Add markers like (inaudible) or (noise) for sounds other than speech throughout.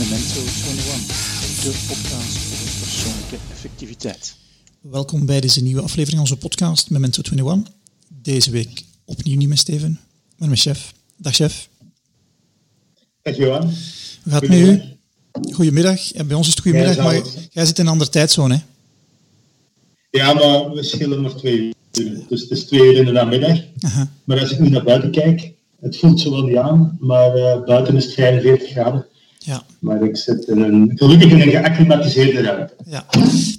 Memento 21, de podcast over persoonlijke effectiviteit. Welkom bij deze nieuwe aflevering van onze podcast Memento 21. Deze week opnieuw niet met Steven, maar met chef. Dag chef. Dag Johan. Hoe gaat het met u? Goedemiddag. Ja, bij ons is het goedemiddag, maar jij zit in een andere tijdzone. Hè? Ja, maar we schillen maar twee uur. Dus het is twee uur in de namiddag. Aha. Maar als ik nu naar buiten kijk, het voelt zo wel niet aan, maar eh, buiten is het 45 graden. Ja, Maar ik zit in een, gelukkig in een geacclimatiseerde ruimte. ja.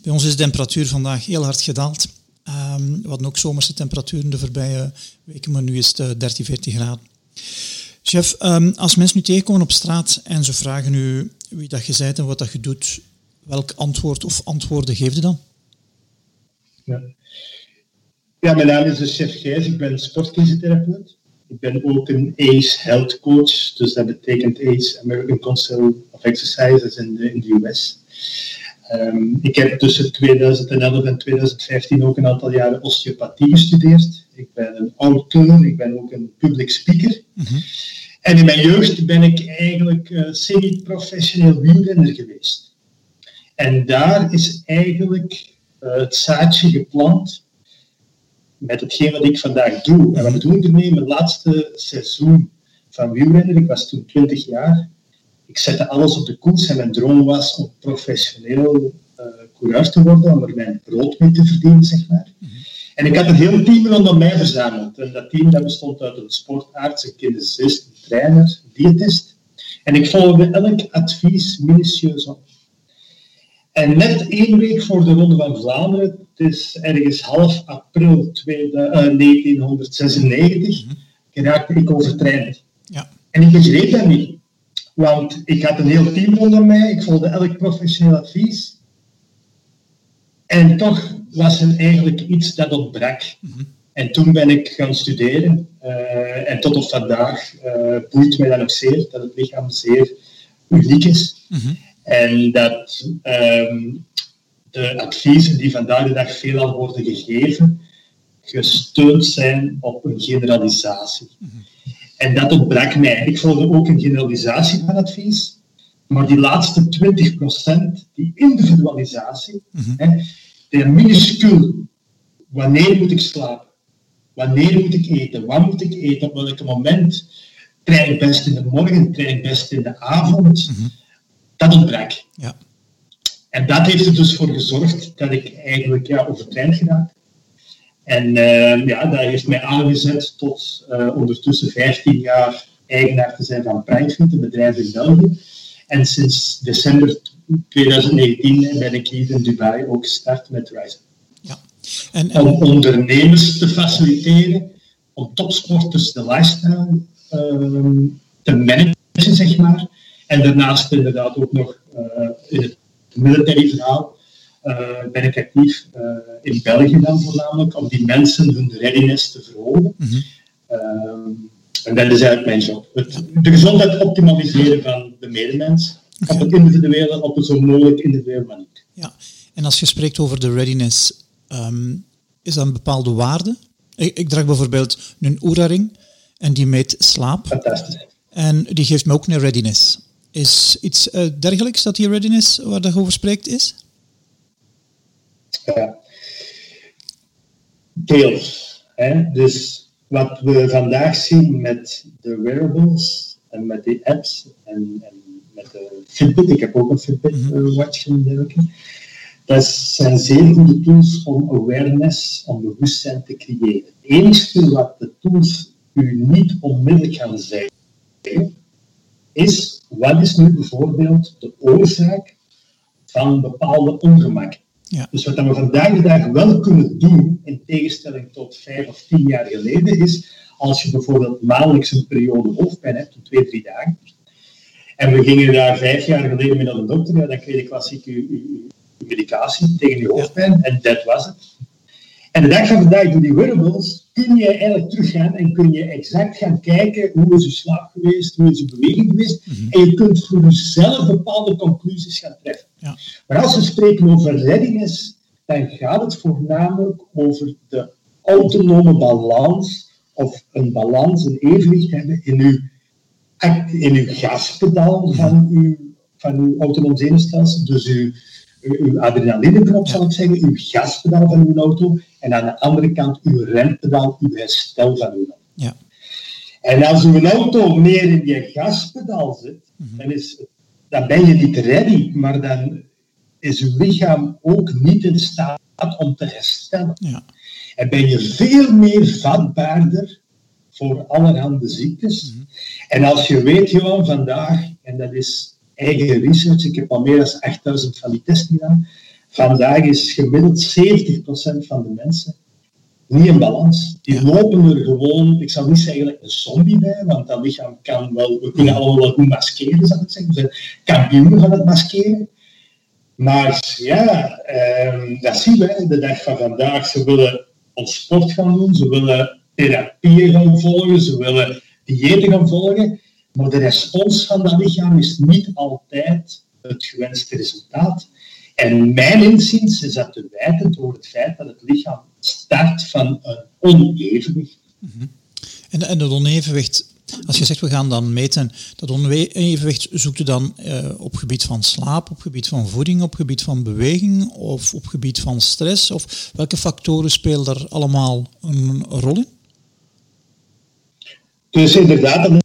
Bij ons is de temperatuur vandaag heel hard gedaald. Ehm, we hadden ook zomerse temperaturen de voorbije weken, maar nu is het eh, 13, 14 graden. Chef, ehm, als mensen nu tegenkomen op straat en ze vragen u wie dat je bent en wat dat je doet, welk antwoord of antwoorden geef je dan? Ja. ja, mijn naam is dus Chef Gijs, ik ben sportkiestherapeut. Ik ben ook een ACE Health Coach, dus dat betekent ACE, American Council of Exercises in de, in de US. Ehm, ik heb tussen 2011 en 2015 ook een aantal jaren osteopathie gestudeerd. Ik ben een auteur, ik ben ook een public speaker. En in mijn jeugd ben ik eigenlijk eh, semi-professioneel wielrenner geweest. En daar is eigenlijk eh, het zaadje geplant met hetgeen wat ik vandaag doe. En wat ik onderneem, mijn laatste seizoen van wielrenner, ik was toen 20 jaar. Ik zette alles op de koers en mijn droom was om professioneel eh coureur te worden, om er mijn brood mee te verdienen, zeg maar. En ik had een heel team rondom mij verzameld. En dat team dat bestond uit een sportarts, een kinesist, een trainer, een diëtist. En ik volgde elk advies minutieus op. En net één week voor de Ronde van Vlaanderen, het is ergens half april 1996, geraakte ik overtraind. Ja, En ik begreep dat niet. Want ik had een heel team rondom mij, ik volgde elk professioneel advies. En toch was er eigenlijk iets dat ontbrak. En toen ben ik gaan studeren. eh, en tot op vandaag eh boeit mij dat nog zeer, dat het lichaam zeer uniek is. En dat ehm, de adviezen die vandaag de dag veelal worden gegeven, gesteund zijn op een generalisatie. En dat ontbrak mij. Ik volgde ook een generalisatie van advies. Maar die laatste 20%, die individualisatie, hè, die minuscuul. Wanneer moet ik slapen? Wanneer moet ik eten? Wat moet ik eten? Op welk moment? Train ik best in de morgen? Train ik best in de avond? Dat ontbrak. ja. En dat heeft er dus voor gezorgd dat ik eigenlijk ja, overtraind geraak. En eh, ja, dat heeft mij aangezet tot eh, ondertussen 15 jaar eigenaar te zijn van Primefit, een bedrijf in België. En sinds december 2019 ben ik hier in Dubai ook gestart met Rise. ja. En, en, Om ondernemers te faciliteren, om topsporters de lifestyle ehm, te managen, zeg maar. En daarnaast inderdaad ook nog eh, in het military verhaal eh, ben ik actief eh, in België dan voornamelijk, om die mensen hun readiness te verhogen. Ehm, en dat is eigenlijk mijn job. Het, de gezondheid optimaliseren van de medemens op een individuele, op een zo mogelijk individuele manier. Ja, en als je spreekt over de readiness, ehm, is dat een bepaalde waarde? Ik, ik draag bijvoorbeeld een Oura-ring en die meet slaap Fantastisch. en die geeft me ook een readiness. Is iets eh, dergelijks dat die readiness waar je over spreekt is? Ja. Deels. Hè? Dus wat we vandaag zien met de wearables en met die apps en, en met de Fitbit, ik heb ook een Fitbit eh, watch en dergelijke, dat zijn zeer goede tools om awareness, om bewustzijn te creëren. Het enige wat de tools u niet onmiddellijk gaan zeggen, is wat is nu bijvoorbeeld de oorzaak van bepaalde ongemakken. Ja. Dus wat we vandaag de dag wel kunnen doen, in tegenstelling tot vijf of tien jaar geleden, is als je bijvoorbeeld maandelijks een periode hoofdpijn hebt, een twee, drie dagen, en we gingen daar vijf jaar geleden mee naar de dokter, ja, dan kreeg je klassiek uw medicatie tegen je hoofdpijn, en dat was het. En de dag van vandaag, door die wearables, kun je eigenlijk teruggaan en kun je exact gaan kijken hoe is je slaap geweest, hoe is je beweging geweest, en je kunt voor jezelf bepaalde conclusies gaan treffen. Ja. Maar als we spreken over readiness, dan gaat het voornamelijk over de autonome balans of een balans, een evenwicht hebben in uw, in uw gaspedaal van uw van uw autonoom zenuwstelsel. Dus uw, uw adrenalineknop, zal ik zeggen, uw gaspedaal van uw auto. En aan de andere kant uw rempedaal, uw herstel van uw auto. Ja. En als uw auto meer in je gaspedaal zit, Mhm. dan, is, dan ben je niet ready, maar dan is uw lichaam ook niet in staat om te herstellen. Ja. En ben je veel meer vatbaarder voor allerhande ziektes. En als je weet, Johan, vandaag, en dat is eigen research, ik heb al meer dan 8000 van die testen gedaan, vandaag is gemiddeld 70% van de mensen niet in balans. Die lopen er gewoon, ik zou niet zeggen een zombie bij, want dat lichaam kan wel, we kunnen allemaal wel goed maskeren, zou ik zeggen. We zijn kampioenen van het maskeren. Maar ja, ehm, dat zien we de dag van vandaag. Ze willen ons sport gaan doen, ze willen therapieën gaan volgen, ze willen diëten gaan volgen. Maar de respons van dat lichaam is niet altijd het gewenste resultaat. En mijn inziens is dat te wijten door het feit dat het lichaam start van een onevenwicht. En, en dat onevenwicht, als je zegt we gaan dan meten, dat onevenwicht zoekt u dan eh, op gebied van slaap, op gebied van voeding, op gebied van beweging of op gebied van stress? Of welke factoren spelen daar allemaal een rol in? Dus inderdaad, dan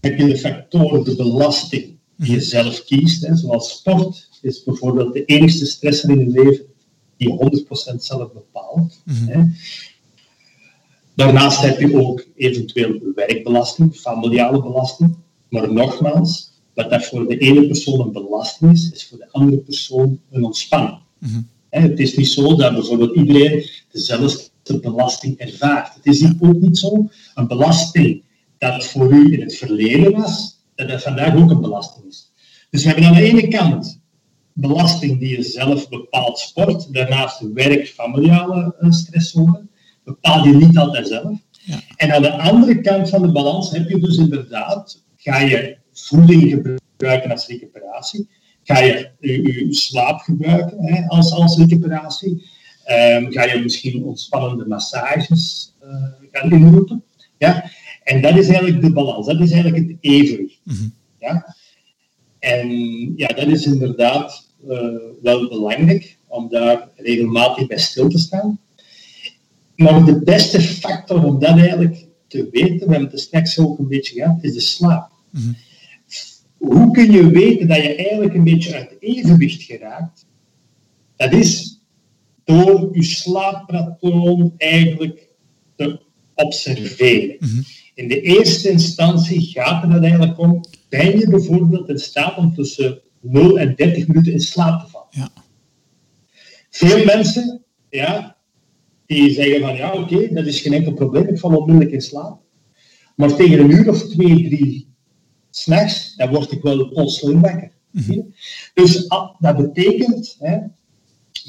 heb je de factoren, de belasting die je zelf kiest. Hè, zoals sport is bijvoorbeeld de enigste stresser in je leven die je 100% zelf bepaalt. Hè. Daarnaast heb je ook eventueel werkbelasting, familiale belasting. Maar nogmaals, wat dat voor de ene persoon een belasting is, is voor de andere persoon een ontspanning. Hè, Het is niet zo dat bijvoorbeeld iedereen dezelfde belasting ervaart. Het is ook niet zo, een belasting dat voor u in het verleden was, dat dat vandaag ook een belasting is. Dus we hebben aan de ene kant belasting die je zelf bepaalt sport, daarnaast werk, familiale eh, stressoren, bepaal je niet altijd zelf. Ja. En aan de andere kant van de balans heb je dus inderdaad, ga je voeding gebruiken als recuperatie, ga je je, je slaap gebruiken hè, als, als recuperatie, Ehm, ga je misschien ontspannende massages eh, gaan inroepen. Ja? En dat is eigenlijk de balans, dat is eigenlijk het evenwicht. Ja? En ja, dat is inderdaad eh, wel belangrijk om daar regelmatig bij stil te staan. Maar de beste factor om dat eigenlijk te weten, we hebben het straks ook een beetje gehad, is de slaap. Hoe kun je weten dat je eigenlijk een beetje uit evenwicht geraakt? Dat is door je slaappatroon eigenlijk te observeren. In de eerste instantie gaat het eigenlijk om, ben je bijvoorbeeld in staat om tussen 0 en 30 minuten in slaap te vallen? Ja. Veel mensen, ja, die zeggen van ja, oké, dat is geen enkel probleem, ik val onmiddellijk in slaap. Maar tegen een uur of twee, drie s'nachts, dan word ik wel plotseling wakker. Dus ah, dat betekent, hè,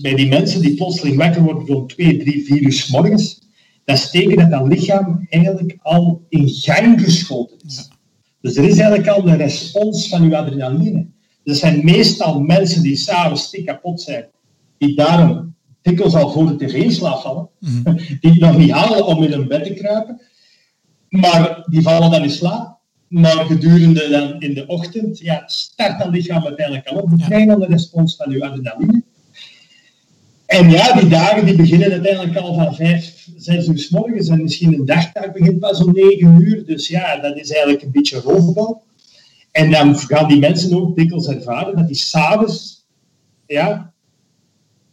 bij die mensen die plotseling wakker worden rond 2, 3, 4 uur 's morgens, dat is teken dat dat lichaam eigenlijk al in gang geschoten is. Dus er is eigenlijk al een respons van uw adrenaline. Er zijn meestal mensen die s'avonds stik kapot zijn, die daarom dikwijls al voor de tv in slaap vallen, (laughs) die het nog niet halen om in hun bed te kruipen, maar die vallen dan in slaap. Maar gedurende dan in de ochtend, ja, start dat lichaam uiteindelijk al op. Je krijgt dan de respons van uw adrenaline. En ja, die dagen die beginnen uiteindelijk al van vijf, zes uur s morgens en misschien een dagtaak begint pas om negen uur. Dus ja, dat is eigenlijk een beetje roofbouw. En dan gaan die mensen ook dikwijls ervaren dat die s'avonds, ja,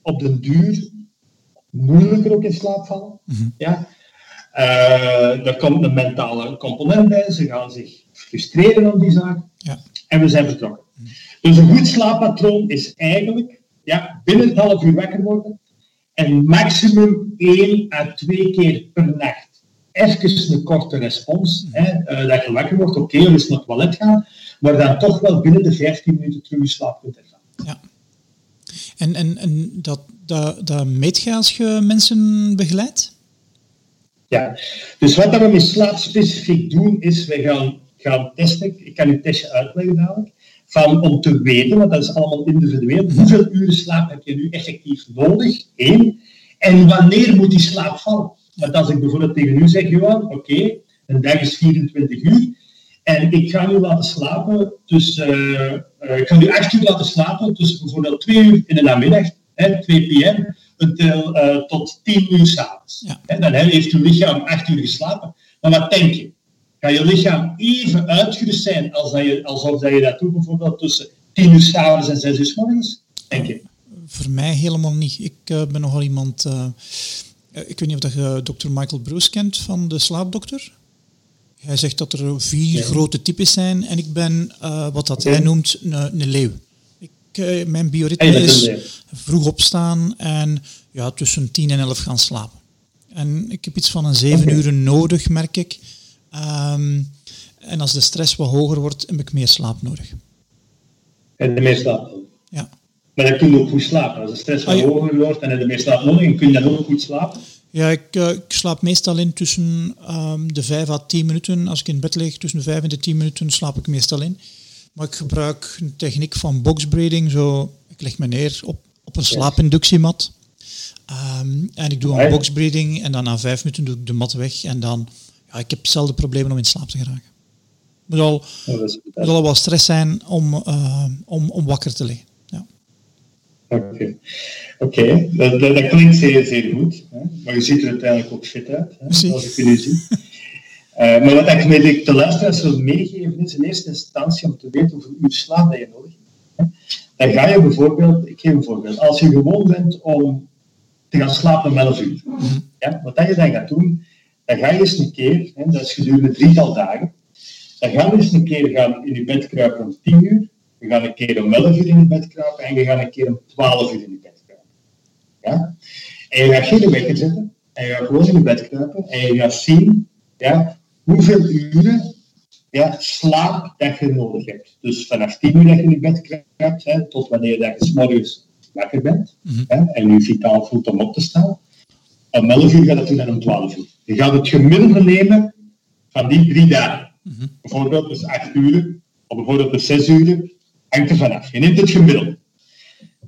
op den duur moeilijker ook in slaap vallen. Ja. Eh, er komt een mentale component bij, ze gaan zich frustreren om die zaak. Ja. En we zijn vertrokken. Dus een goed slaappatroon is eigenlijk ja, binnen het half uur wakker worden en maximum één à twee keer per nacht. Even een korte respons, hè, eh, dat je wakker wordt, oké, okay, eens naar het toilet gaan, maar dan toch wel binnen de 15 minuten terug je slaap kunt ervaren. Ja. En, en, en dat, dat, dat meet je als je mensen begeleidt? Ja, dus wat we met slaap specifiek doen, is we gaan, gaan testen. Ik kan u testje uitleggen dadelijk. Van, om te weten, want dat is allemaal individueel, hoeveel uren slaap heb je nu effectief nodig? Eén. En wanneer moet die slaap vallen? Want als ik bijvoorbeeld tegen u zeg, Johan, oké, een dag is 24 uur, En ik ga u laten slapen, dus uh, ik ga u acht uur laten slapen, tussen bijvoorbeeld twee uur in de namiddag, hè, 2 pm, until, uh, tot tien uur s'avonds. Ja. Dan heeft uw lichaam acht uur geslapen. Maar wat denk je? Ga je lichaam even uitgerust zijn als dat je, alsof dat je dat doet bijvoorbeeld tussen tien uur s'avonds en zes uur s morgens? Denk je? Voor mij helemaal niet. Ik uh, ben nogal iemand... ik weet niet of je dokter Michael Bruce kent van de slaapdokter. Hij zegt dat er vier grote types zijn en ik ben uh, wat dat hij noemt een, een leeuw. Ik, mijn bioritme is vroeg opstaan en ja, tussen 10 en 11 gaan slapen. En ik heb iets van een zeven okay. uur nodig, merk ik. Um, en als de stress wat hoger wordt, heb ik meer slaap nodig. En de meer slaap Ja. Maar dan kun je ook goed slapen. Als de stress wat ah, hoger wordt en de meer slaap nodig, en kun je dan ook goed slapen? Ja, ik, uh, ik, slaap meestal in tussen um, de 5 à 10 minuten. Als ik in bed lig, tussen de 5 en de 10 minuten slaap ik meestal in. Maar ik gebruik een techniek van boxbreathing. Zo, ik leg me neer op, op een slaapinductiemat. Um, en ik doe een boxbreathing en dan na 5 minuten doe ik de mat weg. En dan, ja, ik heb zelden problemen om in slaap te geraken. Het moet al, ja, moet al wel stress zijn om, uh, om, om wakker te liggen. Oké, okay. dat, dat, dat, klinkt zeer, zeer goed. Hè? Maar je ziet er uiteindelijk ook fit uit, hè? als ik jullie zie. Uh, maar wat ik met de luisteraars wil meegeven is in eerste instantie om te weten hoeveel uur slaap dat je nodig hebt. Dan ga je bijvoorbeeld, ik geef een voorbeeld, als je gewoon bent om te gaan slapen om 11 uur, -hmm. ja, wat dat je dan gaat doen, dan ga je eens een keer, hè, dat is gedurende drietal dagen, dan ga je eens een keer gaan in je bed kruipen om 10 uur, je gaat een keer om 11 uur in je bed kruipen en je gaat een keer om 12 uur in je bed kruipen. Ja? En je gaat geen wekker zetten en je gaat gewoon in je bed kruipen en je gaat zien ja, hoeveel uren ja, slaap dat je nodig hebt. Dus vanaf 10 uur dat je in je bed kruipt hè, tot wanneer dat je s morgens wakker bent mm -hmm. hè, en je vitaal voelt om op te staan. Om 11 uur gaat het dan om 12 uur. Je gaat het gemiddelde nemen van die drie dagen. Mm -hmm. Bijvoorbeeld dus 8 uur, of bijvoorbeeld dus 6 uur, hangt er vanaf. Je neemt het gemiddelde.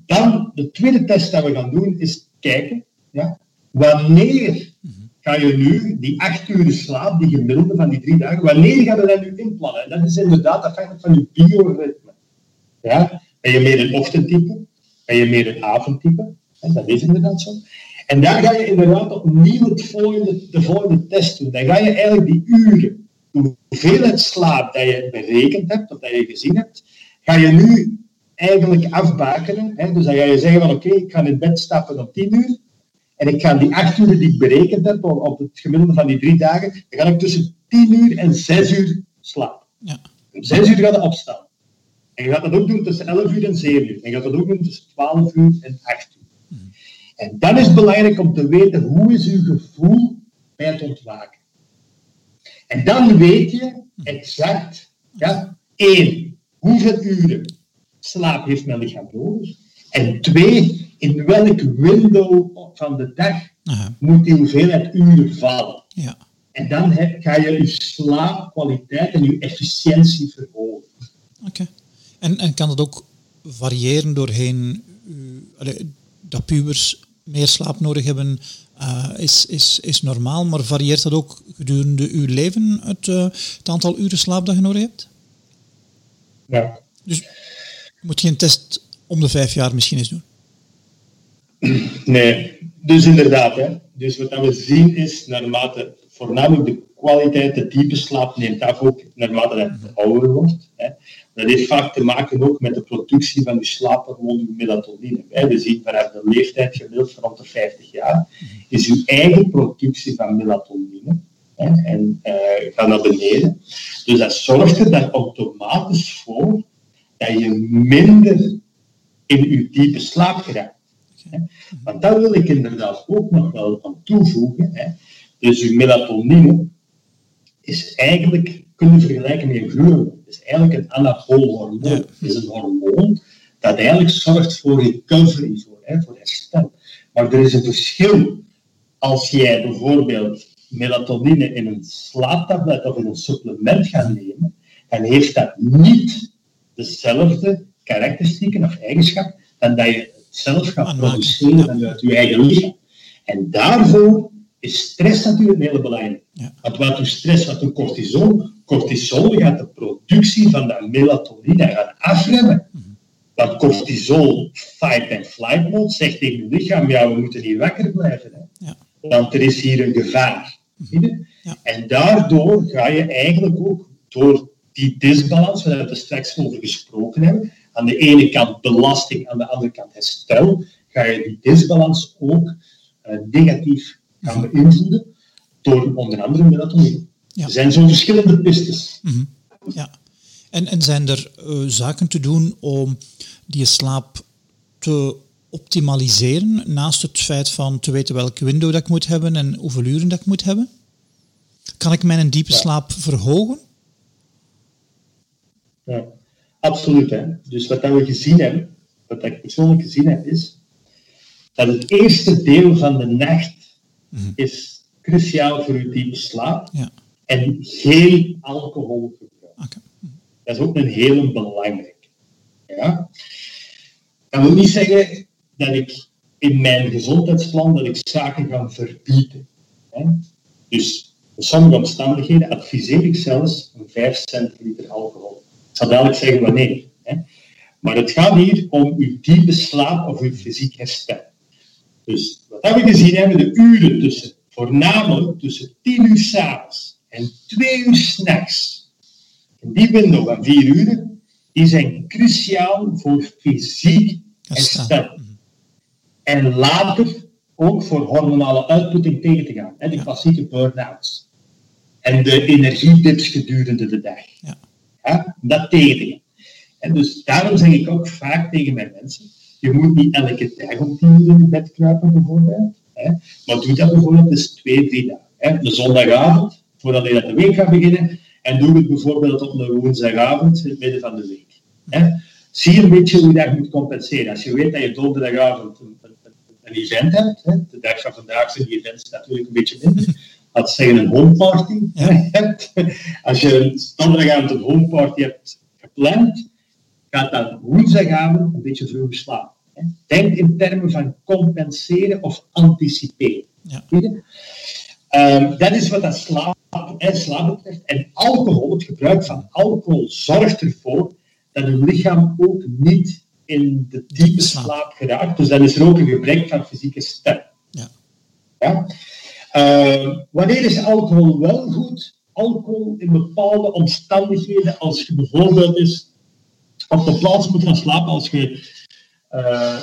Dan, de tweede test dat we gaan doen, is kijken, ja, wanneer ga je nu die acht uur slaap, die gemiddelde van die drie dagen, wanneer ga je dat nu inplannen? Dat is inderdaad afhankelijk van je bioritme. Ja? Ben je meer een ochtendtype? Ben je meer een avondtype? dat is inderdaad zo. En dan ga je inderdaad opnieuw het volgende, de volgende test doen. Dan ga je eigenlijk die uren, hoeveelheid slaap dat je berekend hebt, of dat je gezien hebt, ga je nu eigenlijk afbakenen. Hè? Dus dan ga je zeggen van oké, okay, ik ga in bed stappen om 10 uur. En ik ga die 8 uur die ik berekend heb op het gemiddelde van die drie dagen, dan ga ik tussen 10 uur en 6 uur slapen. Ja. Om 6 uur ga je opstaan. En je gaat dat ook doen tussen 11 uur en 7 uur. En je gaat dat ook doen tussen 12 uur en 8 uur. Mm. En dan is het belangrijk om te weten hoe is uw gevoel bij het ontwaken. En dan weet je exact, ja, één, hoeveel uren slaap heeft mijn lichaam nodig? En twee, in welk window van de dag Aha. moet die hoeveelheid uren vallen? Ja. En dan heb, ga je je slaapkwaliteit en je efficiëntie verhogen. Oké. En, en kan dat ook variëren doorheen uh, dat pubers meer slaap nodig hebben, uh, is, is, is normaal, maar varieert dat ook gedurende uw leven, het, uh, het aantal uren slaap dat je nodig hebt? Ja. Dus moet je een test om de vijf jaar misschien eens doen? Nee, dus inderdaad. Hè. Dus wat we zien is, naarmate voornamelijk de kwaliteit, de type slaap neemt af ook naarmate dat het ouder wordt. Hè. Dat heeft vaak te maken ook met de productie van je slaaphormoon melatonine. We zien vanaf de leeftijd gemiddeld van rond de 50 jaar is uw eigen productie van melatonine en uh, naar beneden. Dus dat zorgt er dan automatisch voor dat je minder in je diepe slaap geraakt. Want daar wil ik inderdaad ook nog wel aan toevoegen. Hè. Dus je melatonine is eigenlijk, kunnen vergelijken met een gluurhormoon. Het is eigenlijk een anabool hormoon. Het is een hormoon dat eigenlijk zorgt voor recovery, voor, hè, voor herstel. Maar er is een verschil als jij bijvoorbeeld melatonine in een slaaptablet of in een supplement gaat nemen, dan heeft dat niet dezelfde karakteristieken of eigenschappen dan dat je het zelf gaat produceren vanuit je eigen lichaam. En daarvoor is stress natuurlijk een hele belangrijke. Ja. Want wat doet stress, wat doet cortisol? Cortisol gaat de productie van dat melatonine gaan afremmen. Want cortisol, fight and flight mode, zegt tegen je lichaam, ja, we moeten hier wakker blijven. Hè. Ja. Want er is hier een gevaar. Ja. En daardoor ga je eigenlijk ook door die disbalans, waar we het straks over gesproken hebben, aan de ene kant belasting, aan de andere kant herstel, ga je die disbalans ook eh, negatief gaan beïnvloeden door onder andere melatonine. Ja. Er zijn zo verschillende pistes. Ja. En, en zijn er eh, zaken te doen om die slaap te optimaliseren, naast het feit van te weten welke window dat ik moet hebben en hoeveel uren dat ik moet hebben? Kan ik mijn diepe Ja. slaap verhogen? Ja, absoluut. Hè. Dus wat dat we gezien hebben, wat ik persoonlijk gezien heb, is dat het eerste deel van de nacht is cruciaal voor uw diepe slaap Ja, en geen alcoholgebruik. oké. Dat is ook een hele belangrijke. Ja? Dat wil niet zeggen dat ik in mijn gezondheidsplan dat ik zaken ga verbieden. Hè? Dus in sommige omstandigheden adviseer ik zelfs een 5 centiliter alcohol. Ik zal dadelijk zeggen wanneer. Hè? Maar het gaat hier om uw diepe slaap of uw fysiek herstel. Dus wat we gezien hebben, de uren tussen, voornamelijk tussen 10 uur s'avonds en 2 uur s'nachts, in die window van 4 uren, die zijn cruciaal voor fysiek Herstel. herstel. En later ook voor hormonale uitputting tegen te gaan. Hè, de klassieke burn-outs. En de energiedips gedurende de dag. Ja. Dat tegen te gaan. En dus daarom zeg ik ook vaak tegen mijn mensen, je moet niet elke dag om tien uur in je bed kruipen bijvoorbeeld. Hè, maar doe dat bijvoorbeeld eens twee, drie dagen. Hè. De zondagavond, voordat je dat de week gaat beginnen. En doe het bijvoorbeeld op een woensdagavond in het midden van de week. Hè. Zie een beetje hoe je dat moet compenseren. Als je weet dat je donderdagavond een, een, een event hebt, hè, de dag van vandaag zijn die events natuurlijk een beetje minder. Laten we zeggen een homeparty hebt. Als je een donderdagavond een homeparty hebt gepland, gaat dan woensdagavond een beetje vroeg slapen. Denk in termen van compenseren of anticiperen. Ja. Ehm, dat is wat dat slaap en slaap betreft. En alcohol, het gebruik van alcohol, zorgt ervoor dat uw lichaam ook niet in de diepe slaap. geraakt. Dus dan is er ook een gebrek van fysieke stem. Ja. Ja? Ehm, wanneer is alcohol wel goed? Alcohol in bepaalde omstandigheden, als je bijvoorbeeld op de plaats moet gaan slapen, als je eh,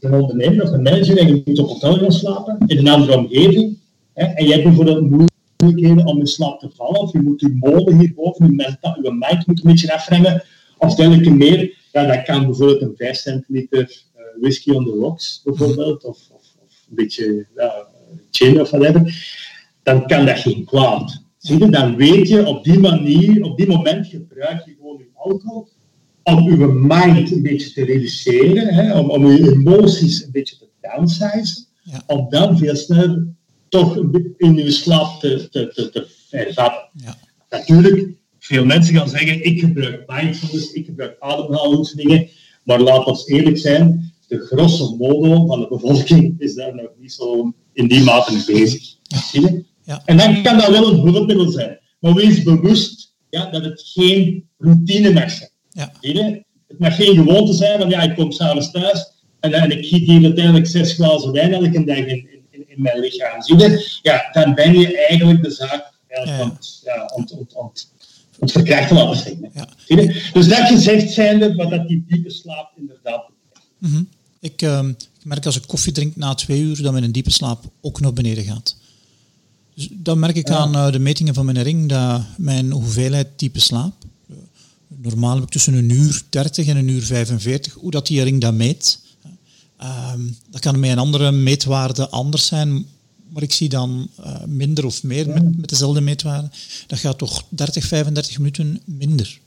een ondernemer of een manager en je moet op hotel gaan slapen, in een andere omgeving, hè, en je hebt bijvoorbeeld moeilijkheden om in slaap te vallen, of je moet je molen hierboven, je, menta- je mind moet een beetje afremmen, of dergelijke meer, ja, dat kan bijvoorbeeld een 5 centiliter eh, whisky on the rocks, bijvoorbeeld, of, of, een beetje ja, gin of whatever, dan kan dat geen kwaad. Zie dan weet je op die manier, op die moment gebruik je gewoon je alcohol om je mind een beetje te reduceren, hè, om, om je emoties een beetje te downsizen, Ja. om dan veel sneller toch in je slaap te, te, te, te vervatten. Ja. Natuurlijk, veel mensen gaan zeggen, ik gebruik mindfulness, ik gebruik ademhalingsoefeningen, maar laat ons eerlijk zijn, de grosso modo van de bevolking is daar nog niet zo in die mate mee bezig. Ja. En dan kan dat wel een hulpmiddel zijn. Maar wees bewust ja, dat het geen routine mag zijn. Ja. Je? Het mag geen gewoonte zijn van ja, ik kom s'avonds thuis en, en ik giet hier uiteindelijk zes glazen wijn elke dag in, in, in, mijn lichaam. Zie je? Ja, dan ben je eigenlijk de zaak eigenlijk Ja. ont, ja, ont, ont, ont, ont verkrachten, laten zeggen. Ja. Zie je? Dus dat gezegd zijnde, wat dat die diepe slaap inderdaad betreft. Mhm. Ik, merk als ik koffie drink na twee uur dat mijn diepe slaap ook naar beneden gaat. Dus dan merk ik Ja. aan eh, de metingen van mijn ring dat mijn hoeveelheid diepe slaap, normaal heb ik tussen een uur 30 en een uur 45, hoe dat die ring dat meet. Ehm, dat kan met een andere meetwaarde anders zijn, maar ik zie dan eh, minder of meer met, met dezelfde meetwaarde. Dat gaat toch 30, 35 minuten minder.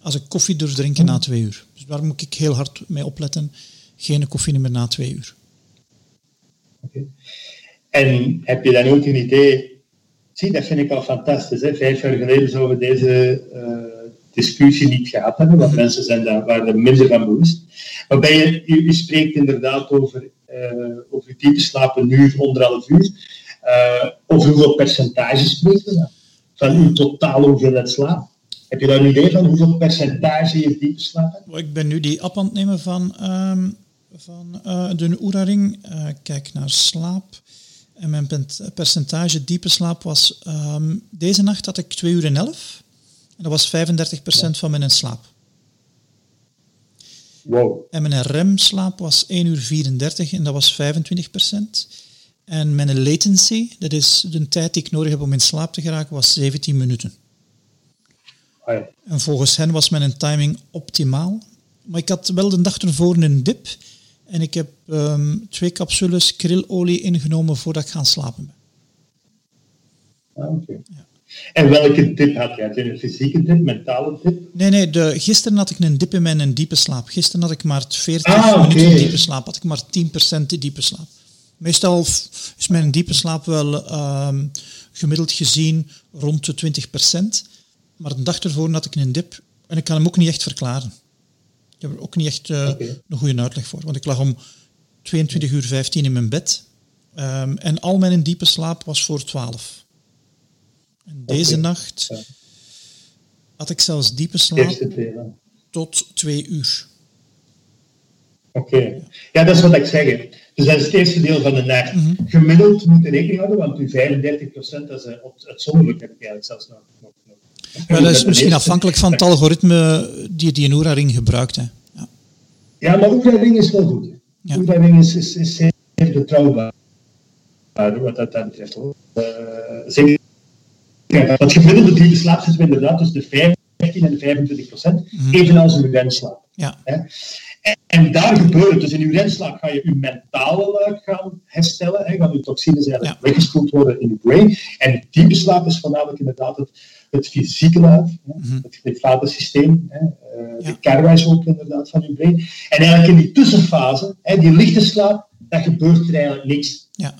Als ik koffie durf drinken na twee uur. Dus daar moet ik heel hard mee opletten. Geen koffie meer na twee uur. En heb je dan ook een idee? Zie, dat vind ik al fantastisch. Hè? Vijf jaar geleden zouden we deze eh, discussie niet gehad hebben, want mensen zijn daar, waren er minder van bewust. Waarbij je, je spreekt inderdaad over, eh over diepe slaap een uur, anderhalf uur. Uh, over hoeveel percentage spreken we dan? Van uw totale hoeveelheid slaap? Heb je daar een idee van hoeveel percentage je diepe slaap hebt? Ik ben nu die app aan het nemen van, um, van uh, de Oura-ring. Uh, kijk naar slaap. En mijn percentage diepe slaap was... Um, deze nacht had ik 2 uur en 11. En dat was 35% ja. van mijn slaap. Wow. En mijn remslaap was 1 uur 34 en dat was 25%. En mijn latency, dat is de tijd die ik nodig heb om in slaap te geraken, was 17 minuten. Ah, ja. En volgens hen was mijn timing optimaal. Maar ik had wel de dag ervoor een dip. En ik heb um, twee capsules krillolie ingenomen voordat ik gaan slapen ben. Ah. Okay. Ja. En welke tip had je een fysieke tip, mentale tip? Nee, nee. De, gisteren had ik een dip in mijn diepe slaap. Gisteren had ik maar 40 ah, minuten diepe slaap. Had ik maar 10% diepe slaap. Meestal is mijn diepe slaap wel um, gemiddeld gezien rond de 20%. Maar de dag ervoor had ik een dip. En ik kan hem ook niet echt verklaren. Ik heb er ook niet echt uh, okay. een goede uitleg voor. Want ik lag om 22 uur 15 in mijn bed. Um, en al mijn diepe slaap was voor 12. En deze okay. nacht ja. had ik zelfs diepe slaap tot twee uur. Oké. Okay. Ja, dat is wat ik zeg. Dus dat is het eerste deel van de nacht. Mm -hmm. Gemiddeld moet je rekening houden, want uw 35% dat is uitzonderlijk, heb ik eigenlijk zelfs nog. nog, nog. Ja, dat is misschien afhankelijk van het algoritme die die Oura-ring gebruikt. Hè. Ja. ja, maar Oura-ring is wel goed. Ja. Oura-ring is, is, is zeer betrouwbaar, wat dat betreft. Hoor. Uh, zeker ja, dat gemiddelde diepe slaap zit inderdaad tussen de 15 en de 25 procent, mm. evenals uw renslaap. Ja. En, en, daar gebeurt het. Dus in uw renslaap ga je uw mentale luik gaan herstellen, hè, gaan uw toxines eigenlijk ja. weggespoeld worden in uw brain. En diepe slaap is voornamelijk inderdaad het, het fysieke luik, mm -hmm. het glyfatensysteem, hè, uh, ja. de karwijs ook inderdaad van uw brain. En eigenlijk in die tussenfase, hè, die lichte slaap, daar gebeurt er eigenlijk niks. Ja.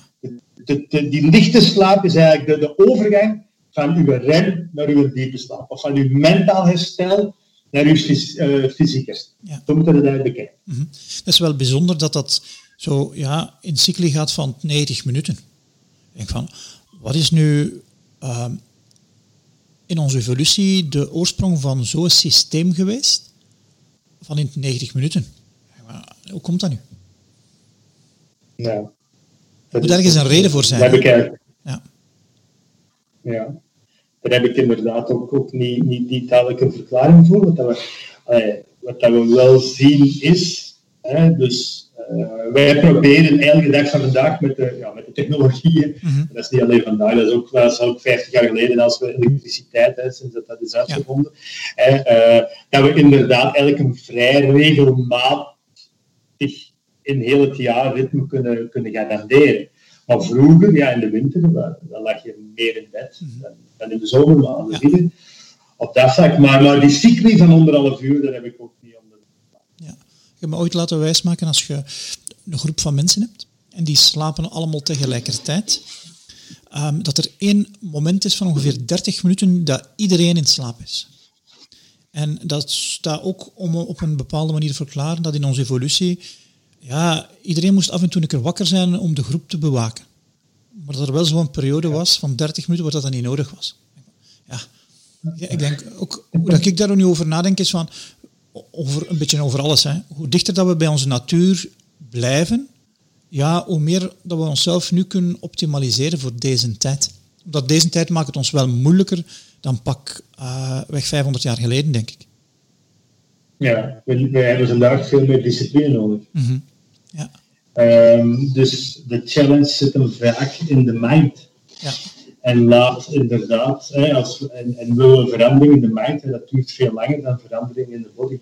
De, de, die lichte slaap is eigenlijk de, de overgang van uw rem naar uw diepe slaap. Of van uw mentaal herstel naar uw fys uh, fysiek herstel. Ja. Zo moeten we dat bekijken. Mm -hmm. Het is wel bijzonder dat dat zo ja, in cycli gaat van 90 minuten. Ik denk van, wat is nu uh, in onze evolutie de oorsprong van zo'n systeem geweest? Van in 90 minuten. Hoe komt dat nu? Ja. Er moet ergens een reden voor zijn. Dat bekijken. Ja. Ja daar heb ik inderdaad ook, ook niet, niet, niet dadelijk een verklaring voor. Wat, dat we, eh, wat dat we wel zien is, hè, dus uh, wij proberen elke dag van vandaag met de, ja, met de technologieën, mm -hmm. dat is niet alleen vandaag, dat is ook, dat is ook 50 jaar geleden als we elektriciteit, hè, sinds dat, dat is uitgevonden, ja. uh, dat we inderdaad eigenlijk een vrij regelmatig in heel het jaar ritme kunnen, kunnen garanderen. Maar vroeger, ja, in de winter, dan lag je meer in bed dan, dan in de zomermaanden. Ja. Op dat vlak. Maar, maar die cycli van anderhalf uur, daar heb ik ook niet onder. Ja. Ik heb me ooit laten wijsmaken als je een groep van mensen hebt en die slapen allemaal tegelijkertijd. Um, dat er één moment is van ongeveer 30 minuten dat iedereen in slaap is. En dat staat ook om op een bepaalde manier te verklaren dat in onze evolutie ja, iedereen moest af en toe een keer wakker zijn om de groep te bewaken. Maar dat er wel zo'n periode was van 30 minuten waar dat dan niet nodig was. Ja, ik denk ook, hoe dat ik daar nu over nadenk, is van, over, een beetje over alles. Hè. Hoe dichter dat we bij onze natuur blijven, ja, hoe meer dat we onszelf nu kunnen optimaliseren voor deze tijd. Omdat deze tijd maakt het ons wel moeilijker dan pak uh, weg 500 jaar geleden, denk ik. Ja, we, we hebben vandaag veel meer discipline nodig. Mm -hmm. Ja. Um, dus de challenge zit hem vaak in de mind. Ja. En laat inderdaad, hè, als, en, en willen we verandering in de mind, en dat duurt veel langer dan verandering in de body.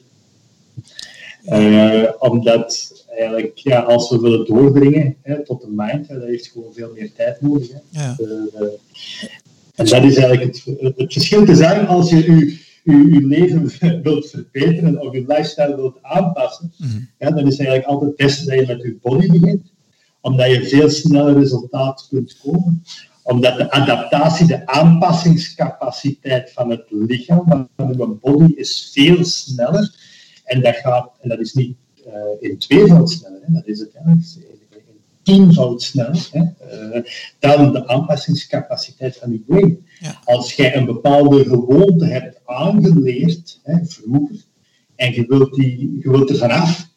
Uh, omdat eigenlijk, ja, als we willen doordringen hè, tot de mind, hè, dat heeft gewoon veel meer tijd nodig. Hè. Ja. De, en dat is eigenlijk het, het verschil te zijn als je je uw leven (laughs) wilt verbeteren of uw lifestyle wilt aanpassen, mm -hmm. ja, dan is het eigenlijk altijd het beste dat je met je body begint, omdat je veel sneller resultaat kunt komen. Omdat de adaptatie, de aanpassingscapaciteit van het lichaam, van uw body, is veel sneller. En dat, gaat, en dat is niet uh, in tweevoud sneller, hè. dat is uiteindelijk in tienvoud sneller hè, uh, dan de aanpassingscapaciteit van je brain. Ja. Als jij een bepaalde gewoonte hebt aangeleerd, hè, vroeger, en je wilt, die, je wilt er vanaf,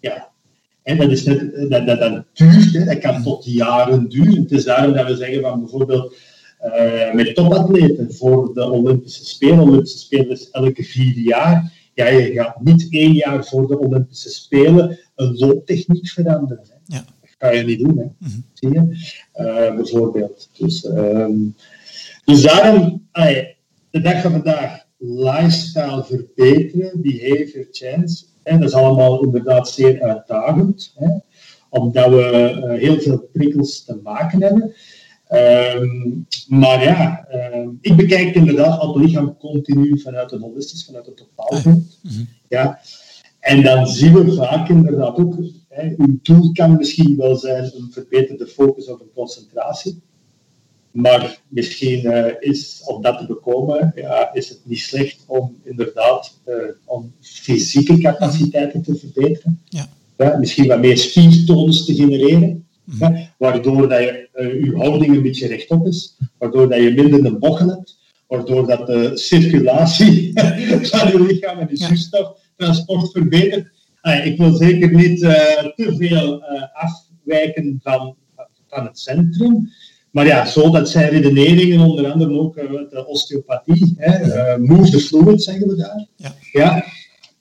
ja, en dat, is net, dat, dat, dat duurt, hè, dat kan tot jaren duren. Het is daarom dat we zeggen van bijvoorbeeld uh, met topatleten voor de Olympische Spelen. Olympische Spelen is elke vier jaar. Ja, je gaat niet één jaar voor de Olympische Spelen een looptechniek veranderen. Hè. Ja. Dat ga je niet doen, hè. Mhm. zie je? Uh, bijvoorbeeld. Dus, um, dus daarom, ay, de dag van vandaag, lifestyle verbeteren, behavior change. En dat is allemaal inderdaad zeer uitdagend, hè, omdat we uh, heel veel prikkels te maken hebben. Um, maar ja, um, ik bekijk inderdaad al het lichaam continu vanuit een holistisch, vanuit het totaalbeeld. Mm -hmm. ja. En dan zien we vaak inderdaad ook, hè, uw doel kan misschien wel zijn een verbeterde focus of een concentratie. Maar misschien uh, is, om dat te bekomen, ja, is het niet slecht om inderdaad uh, om fysieke capaciteiten te verbeteren. Ja. Ja, misschien wat meer spiertonus te genereren. Ja, waardoor dat je, uh, je houding een beetje rechtop is, waardoor dat je minder een bochel hebt, waardoor dat de circulatie (laughs) van je lichaam en de zuurstoftransport verbetert. Ah, ik wil zeker niet uh, te veel uh, afwijken van, van het centrum. Maar ja, zo dat zijn redeneringen, onder andere ook de osteopathie. Hè, move the fluid, zeggen we daar. Ja. Ja.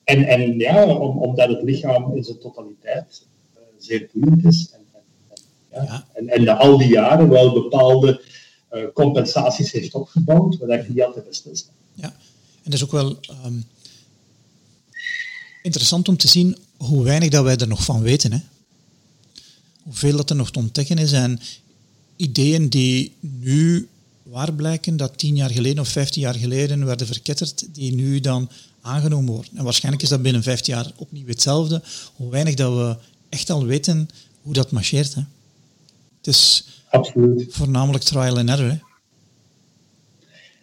En, en ja, om, omdat het lichaam in zijn totaliteit zeer boeiend is. En, ja. Ja. En, en dat al die jaren wel bepaalde uh, compensaties heeft opgebouwd, waar ik niet altijd bij stilsta. Ja, en dat is ook wel um, interessant om te zien hoe weinig dat wij er nog van weten. Hè? Hoeveel dat er nog te ontdekken is en ideeën die nu waar blijken dat tien jaar geleden of vijftien jaar geleden werden verketterd, die nu dan aangenomen worden. En waarschijnlijk is dat binnen vijftien jaar opnieuw hetzelfde. Hoe weinig dat we echt al weten hoe dat marcheert. Hè? Het is Absoluut. voornamelijk trial and error. Hè?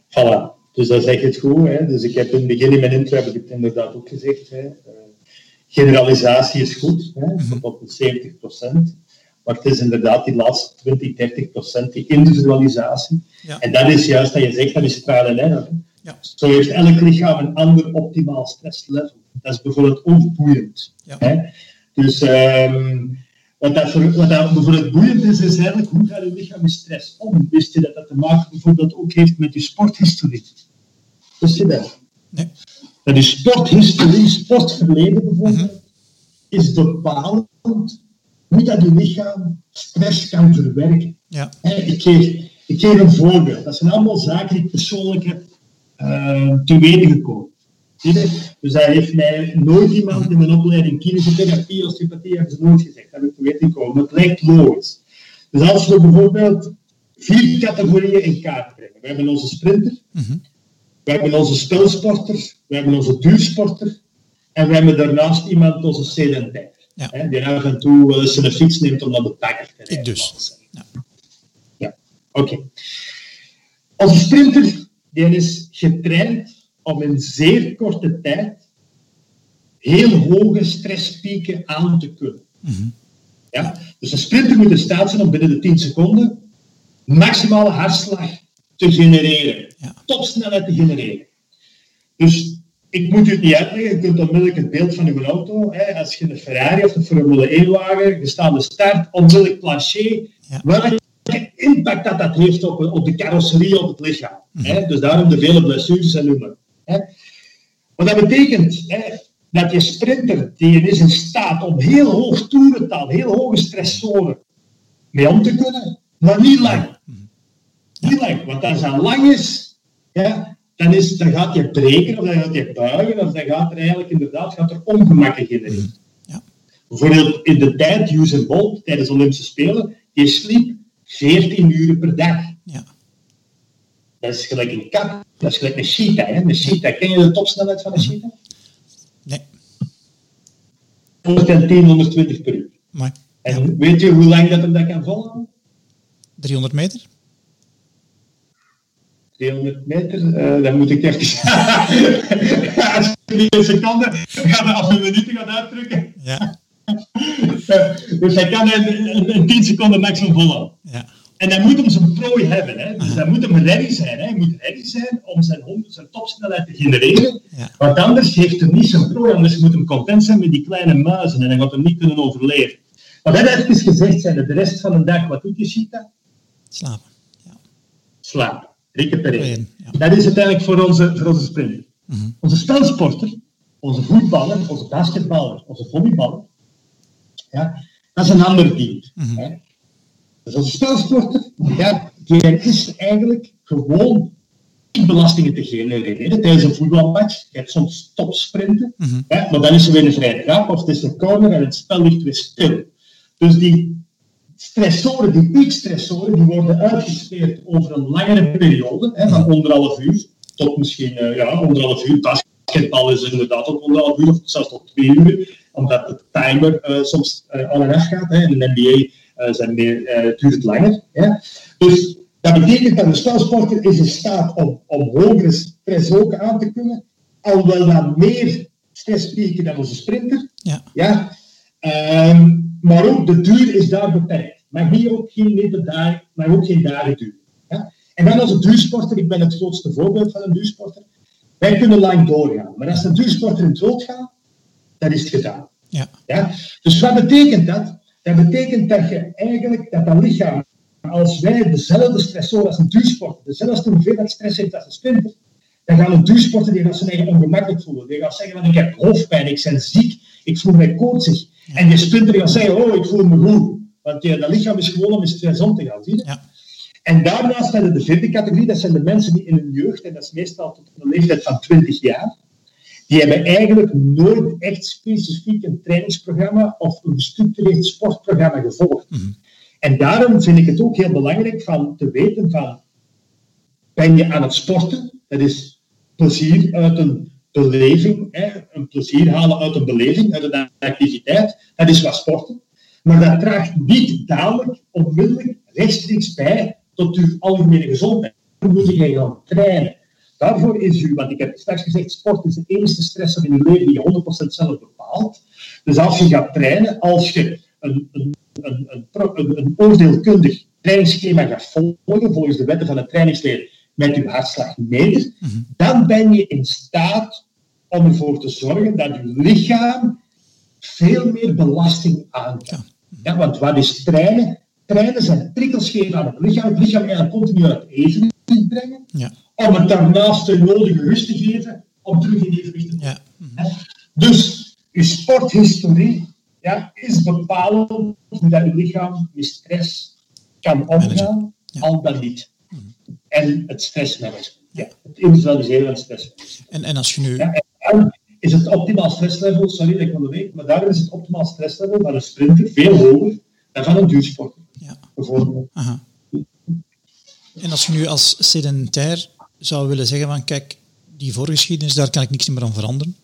Voilà. Dus dat is echt het goed. Hè. Dus ik heb in het begin in mijn intro heb ik het inderdaad ook gezegd. Hè. Generalisatie is goed, hè, Mhm. tot op 70% Maar het is inderdaad die laatste 20, 30% die individualisatie. Ja. En dat is juist dat je zegt, dat is trial and error. Ja. Zo heeft elk lichaam een ander optimaal stresslevel. Dat is bijvoorbeeld ook boeiend. Ja. Hè. Dus ehm, wat, dat voor, wat dat bijvoorbeeld boeiend is, is eigenlijk hoe gaat je lichaam met stress om? Wist je dat dat te maken bijvoorbeeld ook heeft met je sporthistorie? Wist je dat? Nee. Dat je sporthistorie, sportverleden bijvoorbeeld, is bepalend hoe dat je lichaam stress kan verwerken. Ja. Ik geef, ik geef een voorbeeld. Dat zijn allemaal zaken die ik persoonlijk heb uh, te weten gekomen. Dus daar heeft mij nooit iemand in mijn opleiding klinische therapie, osteopathie, hebben ze nooit gezegd. Dat heb ik te weten gekomen. Maar het lijkt logisch. Dus als we bijvoorbeeld vier categorieën in kaart brengen. We hebben onze sprinter, Mhm. We hebben onze spelsporter, we hebben onze duursporter en we hebben daarnaast iemand, onze sedentair. Ja. Hè, die af en toe wel eens een fiets neemt om naar de bakker te rijden. Ik dus. Ja. Ja, oké. Onze sprinter die is getraind om in zeer korte tijd heel hoge stresspieken aan te kunnen. Mhm. Ja? Dus een sprinter moet in staat zijn om binnen de 10 seconden maximale hartslag te genereren. Ja. Topsnelheid te genereren. Dus ik moet u het niet uitleggen, je kunt onmiddellijk het beeld van uw auto, hè, als je een Ferrari of een Formule 1-wagen, je staat de start, onmiddellijk plancher, Ja. welke impact dat dat heeft op, op de carrosserie, op het lichaam. Hè? Dus daarom de vele blessures en noemen. Hè? Wat dat betekent, hè, dat je sprinter, die is in staat om heel hoog toerental, heel hoge stressoren mee om te kunnen, maar niet lang. Niet lang, want als dat lang is, ja, dan, is, dan gaat je breken, of dan gaat je buigen, of dan gaat er eigenlijk inderdaad gaat er ongemakken genereren. Ja. Bijvoorbeeld in de tijd, Usain Bolt, tijdens de Olympische Spelen, die sliep 14 uur per dag. Ja. Dat is gelijk een kat, dat is gelijk een cheetah. Hè? Een cheetah, ken je de topsnelheid van een cheetah? Nee. 110, 120 per uur. Maar En weet je hoe lang dat hem dat kan volhouden? 300 meter? 300 meter, uh, dan moet ik even... (laughs) Als je niet een seconde, af een minuut gaan uitdrukken. Ja. (laughs) dus hij kan een, een, een 10 seconden maximum volhouden. Ja. En hij moet hem zijn prooi hebben. Hè. Dus hij moet hem ready zijn. Hè. Hij moet ready zijn om zijn, hond- zijn topsnelheid te genereren. Ja. Want anders heeft hij niet zijn prooi. Anders moet hem content zijn met die kleine muizen. En hij gaat hem niet kunnen overleven. Maar dat heeft dus gezegd zijn. De rest van de dag, wat doet je Cheetah? Slapen. Ja. Slapen. Recupereren, ja. Dat is uiteindelijk voor onze, voor onze sprinter. Mhm. Onze spelsporter, onze voetballer, onze basketballer, onze volleyballer, ja, dat is een ander ding. Mhm. hè. Dus onze spelsporter, ja, die is eigenlijk gewoon belastingen te genereren tijdens een voetbalmatch. Je hebt soms topsprinten, Mhm. hè, maar dan is er weer een vrije trap of het is een corner en het spel ligt weer stil. Dus die stressoren, die piekstressoren, die worden uitgespeeld over een langere periode, hè, van anderhalf uur tot misschien eh, ja, anderhalf uur. Basketbal is inderdaad ook anderhalf uur of zelfs tot twee uur, omdat de timer eh, soms eh, aan en af gaat. Hè. In de NBA zijn meer, duurt het langer. Hè. Dus dat betekent dat een spelsporter is in staat om, om hogere stress ook aan te kunnen, alhoewel dan meer stresspieken dan onze sprinter. Ja. Ja? Ehm, maar ook de duur is daar beperkt. Mag niet ook geen nette dagen, maar ook geen dagen duren. Ja? En dan als een duursporter, ik ben het grootste voorbeeld van een duursporter, wij kunnen lang doorgaan. Maar als een duursporter in het rood gaat, dan is het gedaan. Ja. Ja? Dus wat betekent dat? Dat betekent dat je eigenlijk, dat dat lichaam, als wij dezelfde stressoren als een duursporter, dezelfde hoeveelheid stress heeft als een sprinter, dan gaat een duursporter die gaat zijn eigen ongemakkelijk voelen. Die gaat zeggen van ik heb hoofdpijn, ik ben ziek, ik voel mij koortsig. En die sprinter gaat zeggen, oh ik voel me goed. Want ja, dat lichaam is gewoon om in stress om te gaan. Zie je? Ja. En daarnaast hebben we de vierde categorie, dat zijn de mensen die in hun jeugd, en dat is meestal tot een leeftijd van 20 jaar, die hebben eigenlijk nooit echt specifiek een trainingsprogramma of een gestructureerd sportprogramma gevolgd. En daarom vind ik het ook heel belangrijk van te weten van, ben je aan het sporten? Dat is plezier uit een beleving, een plezier halen uit een beleving, uit een activiteit. Dat is wat sporten. Maar dat draagt niet dadelijk, onmiddellijk, rechtstreeks bij tot uw algemene gezondheid. Dan moet je gaan trainen. Daarvoor is u, want ik heb straks gezegd, sport is de enige stressor in uw leven die je 100% zelf bepaalt. Dus als je gaat trainen, als je een, een, een, een oordeelkundig trainingsschema gaat volgen, volgens de wetten van het trainingsleer, met uw hartslagmeter, dan ben je in staat om ervoor te zorgen dat uw lichaam veel meer belasting aan kan. Ja, want wat is trainen? Trainen zijn prikkels geven aan het lichaam. Het lichaam eigenlijk continu uit evenwicht brengen. Ja. Om het daarnaast de nodige rust te geven om terug in evenwicht te komen. Ja. Dus uw sporthistorie ja, is bepalend hoe dat uw lichaam met stress kan omgaan, al dan niet. En het stressmanagement. Ja. Het individualiseren van het stressmanagement. En, en als je nu... Ja, en daarom is het optimaal stresslevel, sorry dat ik onderweeg, maar daarom is het optimaal stresslevel van een sprinter veel hoger dan van een duursporter. Ja. Bijvoorbeeld. Aha. En als je nu als sedentair zou willen zeggen van kijk, die voorgeschiedenis, daar kan ik niks meer aan veranderen.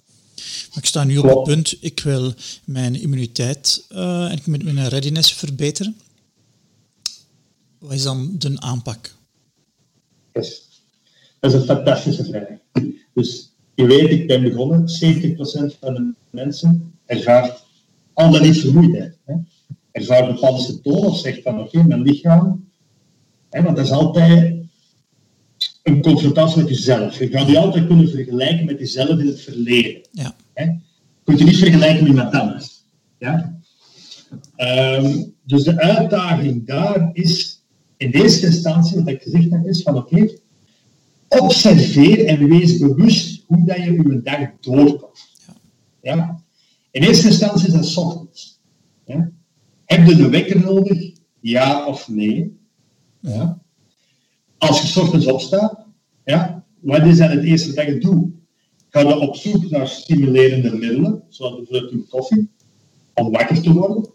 Maar ik sta nu op het punt, ik wil mijn immuniteit eh, en mijn readiness verbeteren. Wat is dan de aanpak? Yes. Dat is een fantastische vraag. Dus je weet, ik ben begonnen, 70% van de mensen ervaart al dan niet vermoeidheid. Hè. Ervaart bepaalde symptomen of zegt van oké, mijn lichaam. Hè, want dat is altijd een confrontatie met jezelf. Je gaat je altijd kunnen vergelijken met jezelf in het verleden. Ja, Hè? Je kunt je niet vergelijken met iemand anders. Ja? Ehm, dus de uitdaging daar is in eerste instantie, wat ik gezegd heb, is van oké, observeer en wees bewust hoe dat je je dag doorkomt. Ja? In eerste instantie is dat 's ochtends. Ja? Heb je de wekker nodig? Ja of nee? Ja? Als je 's ochtends opstaat, ja, wat is dan het eerste dat je doet? Ga je op zoek naar stimulerende middelen, zoals bijvoorbeeld uw koffie, om wakker te worden?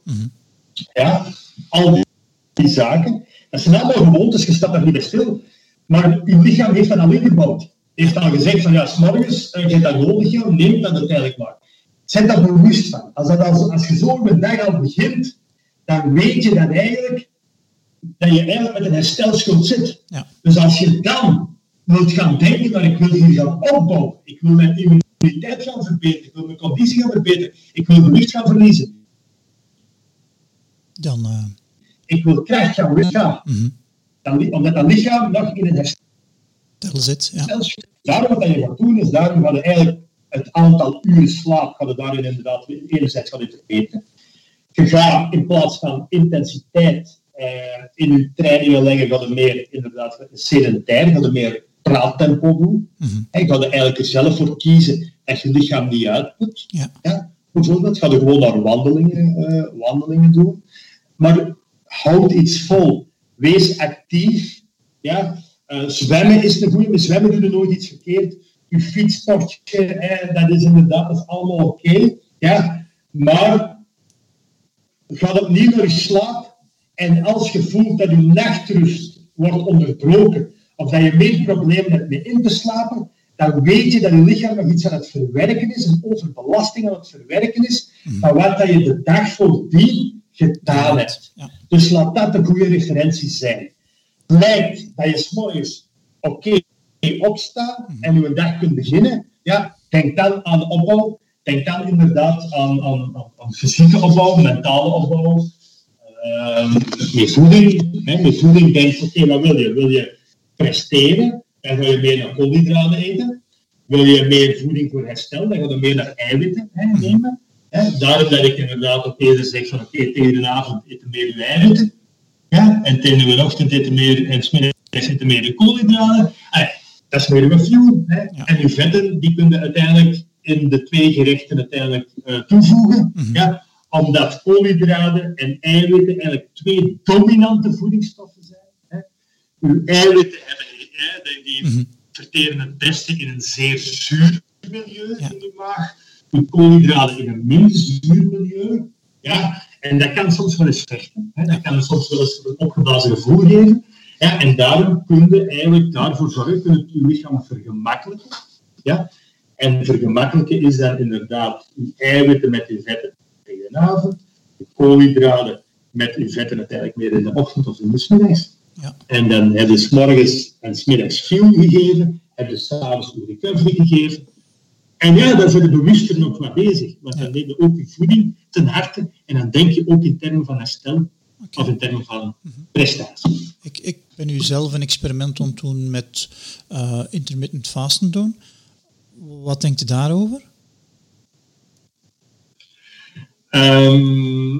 Ja, al die, die zaken. Dat zijn allemaal gewoontes, je staat daar niet bij stil. Maar uw lichaam heeft dat al ingebouwd. Heeft al gezegd van ja, s'morgens, uh, je hebt dat nodig, ja, neem dat uiteindelijk maar. Zet daar bewust van. Als, dat als, als je zo een dag al begint, dan weet je dat eigenlijk dat je eigenlijk met een herstelschuld zit. ja, Dus als je dan wilt gaan denken dat ik wil hier gaan opbouwen, ik wil mijn immuniteit gaan verbeteren, ik wil mijn conditie gaan verbeteren, ik wil gewicht gaan verliezen, Dan, uh... Ik wil kracht gaan lichaam. Mm -hmm. dan, omdat dat lichaam nog in een herstel zit. Ja. Daarom wat je gaat doen, is daarom gaan je eigenlijk het aantal uren slaap gaat je daarin inderdaad enerzijds gaan verbeteren. Je gaat in plaats van intensiteit uh, in je trainingen leggen, gaat je meer inderdaad sedentair, gaat je meer praattempo doen. Mm -hmm. En gaat je eigenlijk er zelf voor kiezen dat je lichaam niet uitput. Ja. Ja, bijvoorbeeld, ga je gewoon naar wandelingen, uh, wandelingen doen. Maar houd iets vol. Wees actief. Ja. Uh, zwemmen is een goede, maar zwemmen doe je nooit iets verkeerd. Je fietssportje, eh, dat is inderdaad dat is allemaal oké. ja. Maar ga opnieuw naar je slaap. En als je voelt dat je nachtrust wordt onderbroken, of dat je meer problemen hebt met in te slapen, dan weet je dat je lichaam nog iets aan het verwerken is, een overbelasting aan het verwerken is, van wat dat je de dag voordien gedaan hebt. Ja. Dus laat dat een goede referentie zijn. Blijkt dat je s'morgens oké opstaat en je dag kunt beginnen, ja, denk dan aan opbouw. Denk dan inderdaad aan, aan, aan, aan fysieke opbouw, mentale opbouw. Uh, met voeding. Hè, met voeding denk je, oké, wat wil je? Wil je presteren? Dan ga je meer naar koolhydraten eten. Wil je meer voeding voor herstel? Dan ga je meer naar eiwitten hè, nemen. Hè, daarom dat ik inderdaad op deze zeg van oké, okay, tegen de avond eten meer je eiwitten. Ja, en tegen de ochtend eten meer en smiddags eten meer de koolhydraten. Ah, dat is meer je fuel. Hè. Ja. En je vetten, die kun je uiteindelijk in de twee gerechten uiteindelijk uh, toevoegen. Mhm. ja, omdat koolhydraten en eiwitten eigenlijk twee dominante voedingsstoffen zijn. Hè. Uw eiwitten hebben, hè, die, die Mhm. verteren het beste in een zeer zuur milieu Ja. in de maag. Uw koolhydraten in een minder zuur milieu. Ja, en dat kan soms wel eens vechten. Hè. Dat kan soms wel eens een opgeblazen gevoel geven. Ja, en daarom kun je eigenlijk daarvoor zorgen, kun je je lichaam vergemakkelijken. Ja? En vergemakkelijken is dan inderdaad je eiwitten met je vetten tegen de avond, je koolhydraten met je vetten uiteindelijk meer in de ochtend of in de smiddags. Ja. En dan heb je s morgens en s middags fuel gegeven, heb je s'avonds je recovery gegeven. En ja, dan zijn de bewuster nog wat bezig. Want dan neem je ook je voeding ten harte en dan denk je ook in termen van herstel of in termen van prestatie. Ik, ik ben nu zelf een experiment aan het doen met eh, intermittent fasten doen. Wat denkt u daarover? Ehm,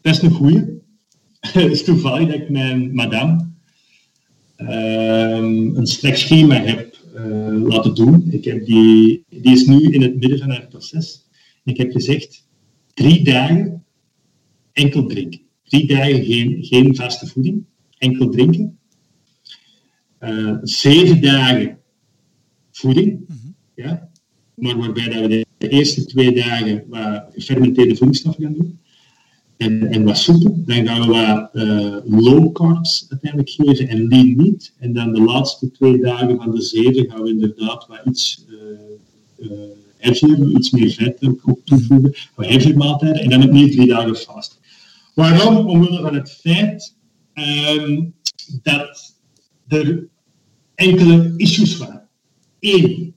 dat is een goeie. (laughs) Het is toevallig dat ik mijn madame ehm, een slecht schema heb eh, laten doen. Ik heb die, die is nu in het midden van haar proces. Ik heb gezegd, drie dagen enkel drinken. Drie dagen geen, geen vaste voeding, enkel drinken. Eh, zeven dagen voeding, ja, maar waarbij dat we de, eerste twee dagen wat gefermenteerde voedingsstoffen gaan doen. En, en wat soepen. Dan gaan we wat eh, low carbs uiteindelijk geven en lean meat. En dan de laatste twee dagen van de zeven gaan we inderdaad wat iets heavier, iets meer vet ook toevoegen. Wat heavier maaltijden. En dan opnieuw drie dagen vast. Waarom? Omwille van het feit ehm, dat er enkele issues waren. Eén,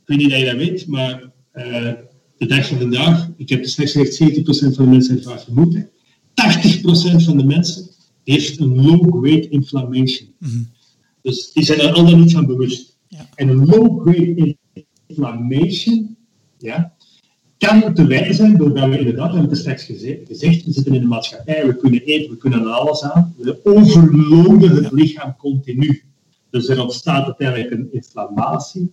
ik weet niet dat je dat weet, maar eh, de dag van vandaag, ik heb slechts gezegd 70% van de mensen heeft vaak vermoed. hè. 80% van de mensen heeft een low-grade inflammation. Dus die zijn er al dan niet van bewust. Ja. En een low-grade inflammation ja, kan te wijten zijn doordat we inderdaad, we hebben het straks geze- gezegd, we zitten in de maatschappij, we kunnen eten, we kunnen aan alles aan. We overloaden het lichaam continu. Dus er ontstaat uiteindelijk een inflammatie,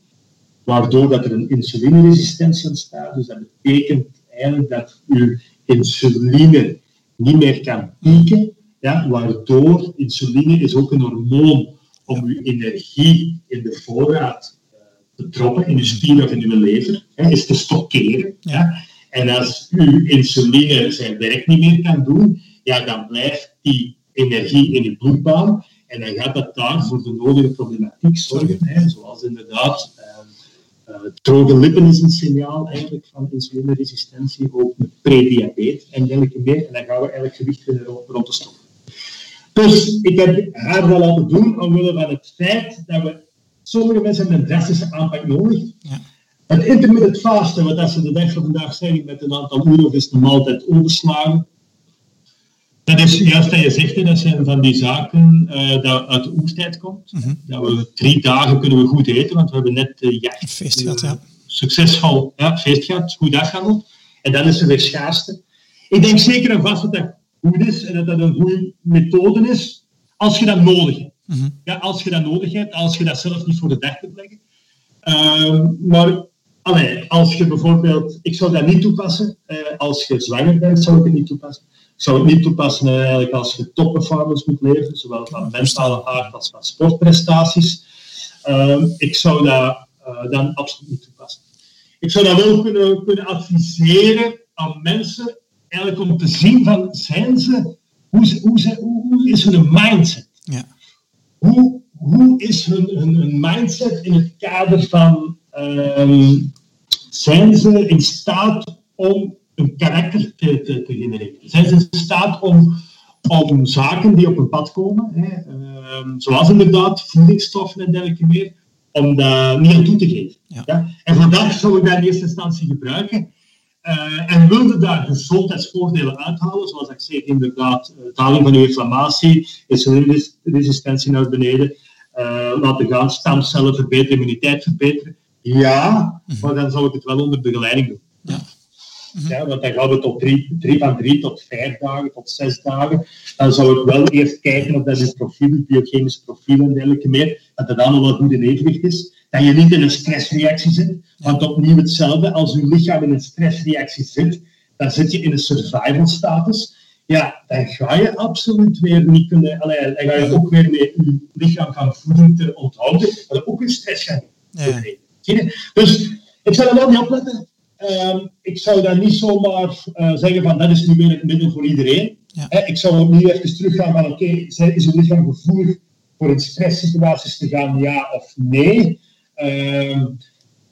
waardoor dat er een insulineresistentie ontstaat. Dus dat betekent eigenlijk dat uw insuline niet meer kan pieken, ja, waardoor insuline is ook een hormoon om uw energie in de voorraad eh, te droppen, in uw spier of in uw lever, is te stockeren. Ja. En als uw insuline zijn werk niet meer kan doen, ja, dan blijft die energie in uw bloedbaan en dan gaat dat daar voor de nodige problematiek zorgen, hè, zoals inderdaad droge lippen is een signaal eigenlijk van insulineresistentie, ook met prediabetes en dergelijke meer. En dan gaan we eigenlijk gewicht weer rond rond te stoppen. Dus ik heb haar dat laten doen omwille van het feit dat we, sommige mensen hebben een drastische aanpak nodig. Ja. Het intermittent fasten, wat als ze de dag van vandaag zeggen met een aantal uren of is de maaltijd overslagen. Dat is juist dat je zegt, dat zijn van die zaken uh, dat uit de oertijd komt. Mhm. Dat we drie dagen kunnen we goed eten, want we hebben net de jacht. Feest gehad, ja. Succesvol ja, feest gehad, goed afgehandeld. En dan is er weer schaarste. Ik denk zeker en vast dat dat goed is en dat dat een goede methode is, als je dat nodig hebt. Mhm. ja, als je dat nodig hebt, als je dat zelf niet voor de dag kunt leggen. Uh, maar allee, als je bijvoorbeeld, ik zou dat niet toepassen, uh, als je zwanger bent, zou ik het niet toepassen. Ik zou het niet toepassen eigenlijk als je topperformance moet leveren, zowel van mentale aard als van sportprestaties. Ehm, ik zou dat uh, dan absoluut niet toepassen. Ik zou dat wel kunnen, kunnen adviseren aan mensen, eigenlijk om te zien van, zijn ze, hoe, hoe, hoe is hun mindset? Ja. Hoe, hoe is hun, hun, hun mindset in het kader van, um, zijn ze in staat om een karakter te, te, te, genereren? Zijn ze in staat om, om zaken die op een pad komen, hè, um, zoals inderdaad voedingsstoffen en dergelijke meer, om daar niet aan toe te geven? Ja. En voor dat zou ik dat in eerste instantie gebruiken. Uh, en wilde daar gezondheidsvoordelen uithalen, zoals ik zeg, inderdaad, uh, daling van uw inflammatie, insulineresistentie naar beneden, uh, laten gaan, stamcellen verbeteren, immuniteit verbeteren. Ja, mhm. maar dan zou ik het wel onder begeleiding doen. Ja. Mhm. Ja, want dan gaan we tot drie, drie, van drie tot vijf dagen, tot zes dagen. Dan zou ik wel eerst kijken of dat het profiel, het biochemisch profiel en dergelijke meer, dat het allemaal wel goed in evenwicht is. Dat je niet in een stressreactie zit. Want opnieuw hetzelfde, als je lichaam in een stressreactie zit, dan zit je in een survival status. Ja, dan ga je absoluut weer niet kunnen, allee, dan ga je ook weer met je lichaam gaan voeding te onthouden, maar ook in stress gaan. Ja. Dus ik zou er wel niet opletten. Um, ik zou daar niet zomaar uh, zeggen van dat is nu weer het middel voor iedereen. Ja. ik zou ook niet even teruggaan van oké, okay, is het lichaam gevoelig voor in stresssituaties te gaan, ja of nee? Um,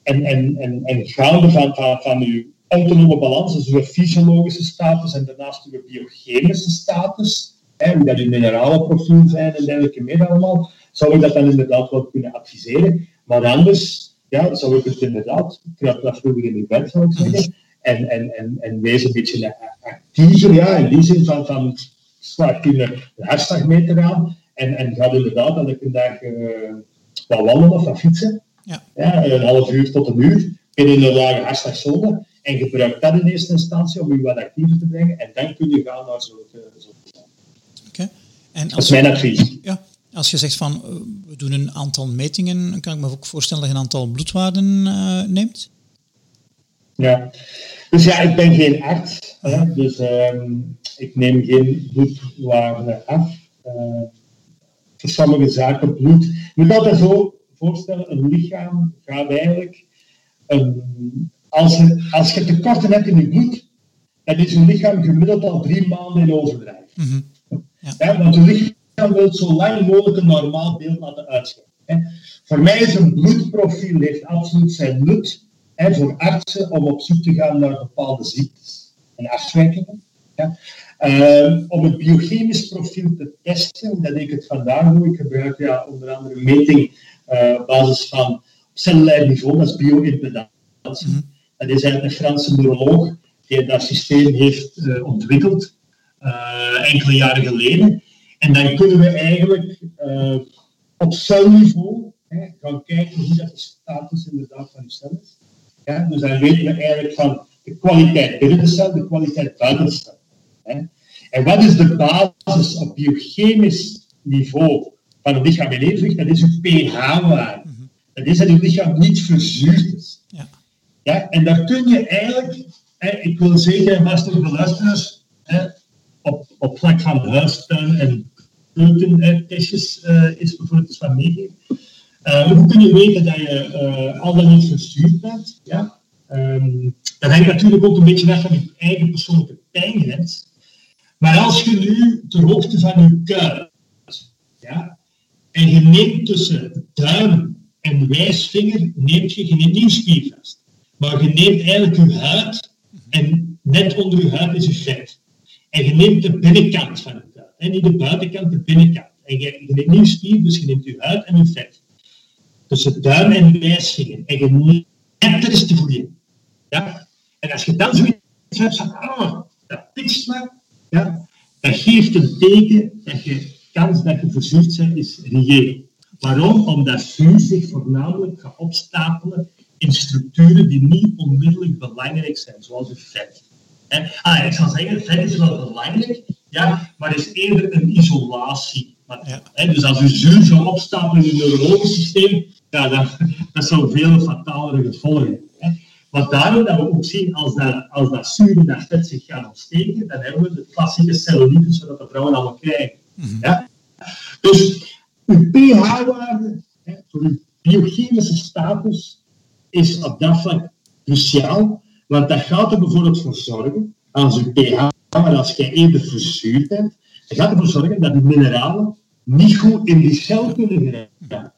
en, en, en, en gaande van, van, van uw autonome balans, dus uw fysiologische status en daarnaast uw biochemische status, hè, hoe dat uw mineralenprofiel zijn en dergelijke meer allemaal, zou ik dat dan inderdaad wel kunnen adviseren. Maar anders ja, zou ik het inderdaad, trap dat vroeger in uw bed, zou ik zeggen. En, en, en, en wees een beetje actiever, ja, in die zin van, van slaag je een hartslagmeter aan en, en ga inderdaad elke dag uh, wat wandelen of wat fietsen. Ja. ja. een half uur tot een uur in een lage hartslagzone. En gebruik dat in eerste instantie om je wat actiever te brengen. En dan kun je gaan naar zo'n zo Oké. Okay. Dat is mijn advies. Ja, als je zegt van eh, we doen een aantal metingen, kan ik me ook voorstellen dat je een aantal bloedwaarden uh, neemt? Ja, dus ja, ik ben geen arts, hè, dus um, ik neem geen bloedwaarden af. Uh, voor sommige zaken bloed. Je moet altijd zo voorstellen, een lichaam gaat eigenlijk, um, als, je, als je tekorten hebt in je bloed, dan is je lichaam gemiddeld al drie maanden in overdrijf. Ja. ja. want je lichaam wil zo lang mogelijk een normaal beeld laten uitschijnen. Voor mij is een bloedprofiel heeft absoluut zijn nut hè, voor artsen om op zoek te gaan naar bepaalde ziektes en afwijkingen. Ja. Uh, om het biochemisch profiel te testen, dat ik het vandaag doe, ik gebruik ja, onder andere een meting uh, op basis van cellulair niveau, dat is bioimpedantie. Mm Dat is eigenlijk een Franse neuroloog die dat systeem heeft uh, ontwikkeld enkele jaren geleden. En dan kunnen we eigenlijk uh, op celniveau hè, gaan kijken hoe dat de status inderdaad van de cel is. Ja, dus dan weten we eigenlijk van de kwaliteit binnen de cel, de kwaliteit buiten de cel. Hè. En wat is de basis op biochemisch niveau van het lichaam in evenwicht? Dat is uw pH-waarde. Dat is dat uw lichaam niet verzuurd is. Ja. Ja, en daar kun je eigenlijk, hè, ik wil zeggen, beste luisteraars, op, op vlak van huistuin en keutentestjes uh, is bijvoorbeeld eens wat meegeven. Hoe kun je weten dat je uh, al dan niet verstuurd bent? Ja? Um, dat hangt natuurlijk ook een beetje af van je eigen persoonlijke pijngrens. Maar als je nu ter hoogte van je kuit, ja, en je neemt tussen duim en wijsvinger, neemt je geen nieuw spier vast. Maar je neemt eigenlijk je huid en net onder je huid is je vet. En je neemt de binnenkant van het kuit. En niet de buitenkant, de binnenkant. En je, je neemt spier, dus je neemt je huid en je vet. Tussen duim en wijsvinger. En je nectar is te voeden. Ja? En als je dan zoiets hebt van, ah, dat pitcht maar, ja, dat geeft een teken dat je kans dat je verzuurd bent is reëel. Waarom? Omdat vuur zich voornamelijk gaat opstapelen in structuren die niet onmiddellijk belangrijk zijn, zoals het vet. En, ah, ik zal zeggen, vet is wel belangrijk, ja, maar is eerder een isolatie. Maar, hè, dus als je zuur zou opstapelen in het neurologisch systeem, ja, dat, (laughs) dat zou veel fatalere gevolgen hebben. Maar daarom dat we ook zien, als dat, als dat zuur en dat vet zich gaan ontsteken, dan hebben we de klassieke cellulitis, zodat de vrouwen allemaal krijgen. Mm ja? Dus uw pH-waarde voor uw biochemische status is op dat vlak cruciaal, want dat gaat er bijvoorbeeld voor zorgen, als uw pH, als jij eerder verzuurd bent, dat gaat ervoor zorgen dat uw mineralen niet goed in die cel kunnen geraken.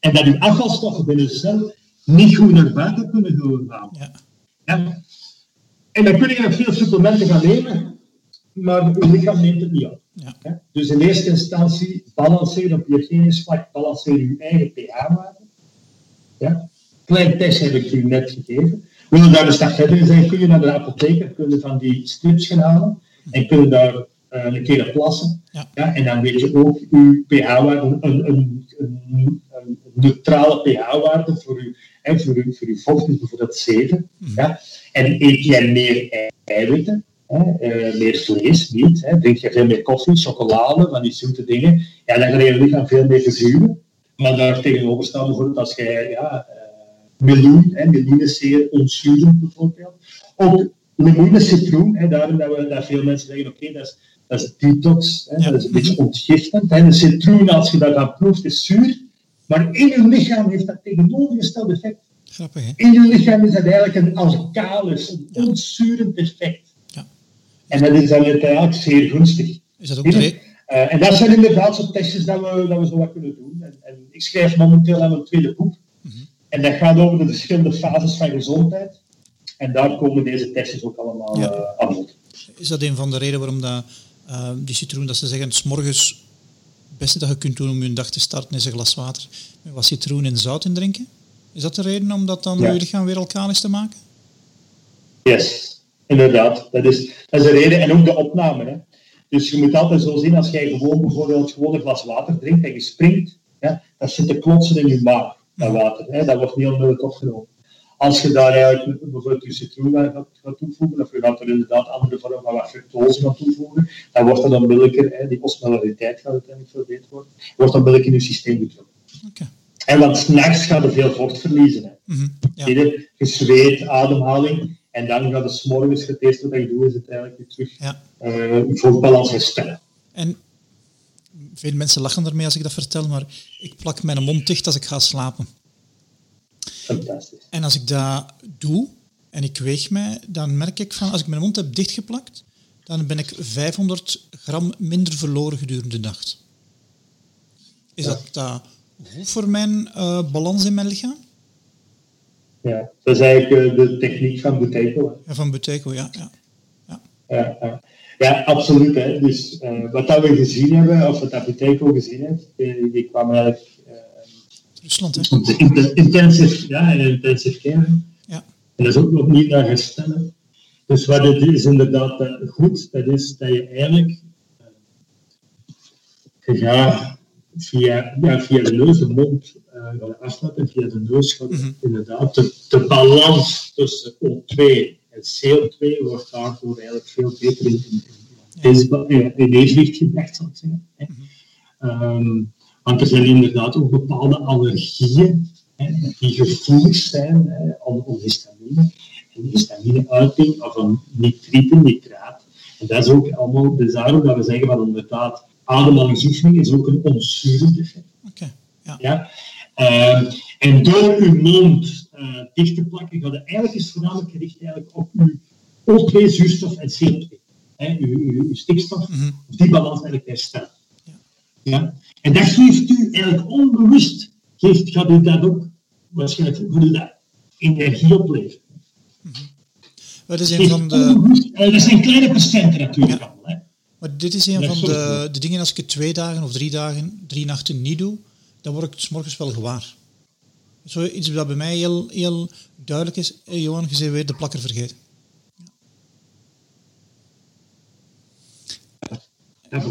En dat uw afvalstoffen binnen de cel niet goed naar buiten kunnen gaan. Ja. ja. En dan kun je nog veel supplementen gaan nemen, maar uw lichaam neemt het niet op. Ja. Dus in eerste instantie balanceer op biogenisch vlak, balanceer je eigen pH-waarde. Ja? Klein test heb ik u net gegeven. Wil je daar een stap verder zijn, kun je naar de apotheker kun van die strips gaan halen en kun je daar uh, een keer plassen. Ja. ja. en dan weet je ook uw pH-waarde, een, een, een, een, neutrale pH-waarde voor uw, hè, voor, uw, voor uw vocht is bijvoorbeeld 7. Mm. Ja. En eet jij meer eiwitten, uh, meer vlees, niet. Hè. Drink je veel meer koffie, chocolade, van die zoete dingen, ja, dan ga je lichaam veel meer verzuren. Maar daar tegenover staan bijvoorbeeld als jij ja, uh, meloen, hè, meloen is zeer ontzurend bijvoorbeeld. Ook limoen en citroen, hè, daarom dat, we, dat veel mensen zeggen, oké, dat, is, dat is detox, hè, dat is een beetje ontgiftend. Hè. De citroen, als je dat gaat proeft, is zuur, maar in je lichaam heeft dat tegenovergestelde effect. Grappig, hè? In je lichaam is dat eigenlijk een alkalus, een ontzurend effect. En dat is dan eigenlijk zeer gunstig. Is dat ook de uh, en dat zijn inderdaad zo'n testjes dat we, dat we zo wat kunnen doen. En, en ik schrijf momenteel aan mijn tweede boek. En dat gaat over de verschillende fases van gezondheid. En daar komen deze testjes ook allemaal ja. uh, aan bod. Is dat een van de redenen waarom dat, uh, die citroen, dat ze zeggen, s morgens het beste dat je kunt doen om je dag te starten is een glas water met wat citroen en zout in drinken? Is dat de reden om dat dan ja. lichaam weer alkalisch te maken? Yes, Inderdaad, dat is, dat is de reden. En ook de opname. Hè. Dus je moet altijd zo zien, als jij gewoon bijvoorbeeld gewoon een glas water drinkt en je springt, hè, dat zit te klotsen in je maag, dat water. Hè, dat wordt niet onmiddellijk opgenomen. Als je daar eigenlijk bijvoorbeeld je citroen gaat, gaat toevoegen, of je gaat er inderdaad andere vormen van fructose gaan toevoegen, dan wordt dat onmiddellijker, hè, die osmolariteit gaat uiteindelijk verbeterd worden, wordt onmiddellijk in je systeem getrokken. Okay. En want s'nachts gaat er veel vocht verliezen. Hè. Mm -hmm, ja. Je zweet, ademhaling. En dan gaat het morgens het eerste wat je doet, is het eigenlijk weer terug ja. uh, voor balans herstellen. En veel mensen lachen ermee als ik dat vertel, maar ik plak mijn mond dicht als ik ga slapen. Fantastisch. En als ik dat doe en ik weeg mij, dan merk ik van, als ik mijn mond heb dichtgeplakt, dan ben ik 500 gram minder verloren gedurende de nacht. Is ja. dat uh, goed voor mijn uh, balans in mijn lichaam? Ja, dat is eigenlijk eh, de techniek van Buteco. Ja, van Buteco, ja. Ja, ja. ja, ja. absoluut. Hè. Dus uh, wat dat we gezien hebben, of wat dat gezien heeft, die, die kwam eigenlijk... Uh, Rusland, hè? Intensive, ja, intensive care. Ja. En dat is ook nog niet naar herstellen. Dus wat het is inderdaad goed, dat is dat je eigenlijk... je gaat via, ja, via de neus, de mond gaan aflaten, via de neus gaat mm -hmm. inderdaad de, de, balans tussen O2 en CO2 wordt daardoor eigenlijk veel beter in, in, in, in, evenwicht gebracht, zal ik zeggen. Um, want er zijn inderdaad ook bepaalde allergieën hè, die gevoelig zijn hè, aan, aan histamine. En histamine-uiting een nitrieten, nitraat. En dat is ook allemaal, dus daarom dat we zeggen van inderdaad ademhalingsoefening is ook een ontzurend effect. Okay, ja. ja? Uh, en door uw mond uh, dicht te plakken, gaat het eigenlijk is voornamelijk gericht eigenlijk op uw O2, zuurstof en CO2. Hè, uw, uw, uw stikstof, mm -hmm. die balans eigenlijk herstellen. Ja. ja. En dat geeft u eigenlijk onbewust, geeft, gaat u dat ook waarschijnlijk gaat u dat energie opleveren. Mm -hmm. Dat is een van de... Uh, dat zijn kleine procenten natuurlijk ja. allemaal. Hè. Maar dit is een van de, de dingen, als ik het twee dagen of drie dagen, drie nachten niet doe, dan word ik het morgens wel gewaar. Zoiets dat bij mij heel, heel duidelijk is. Hey, Johan, je bent weer de plakker vergeten. Ja,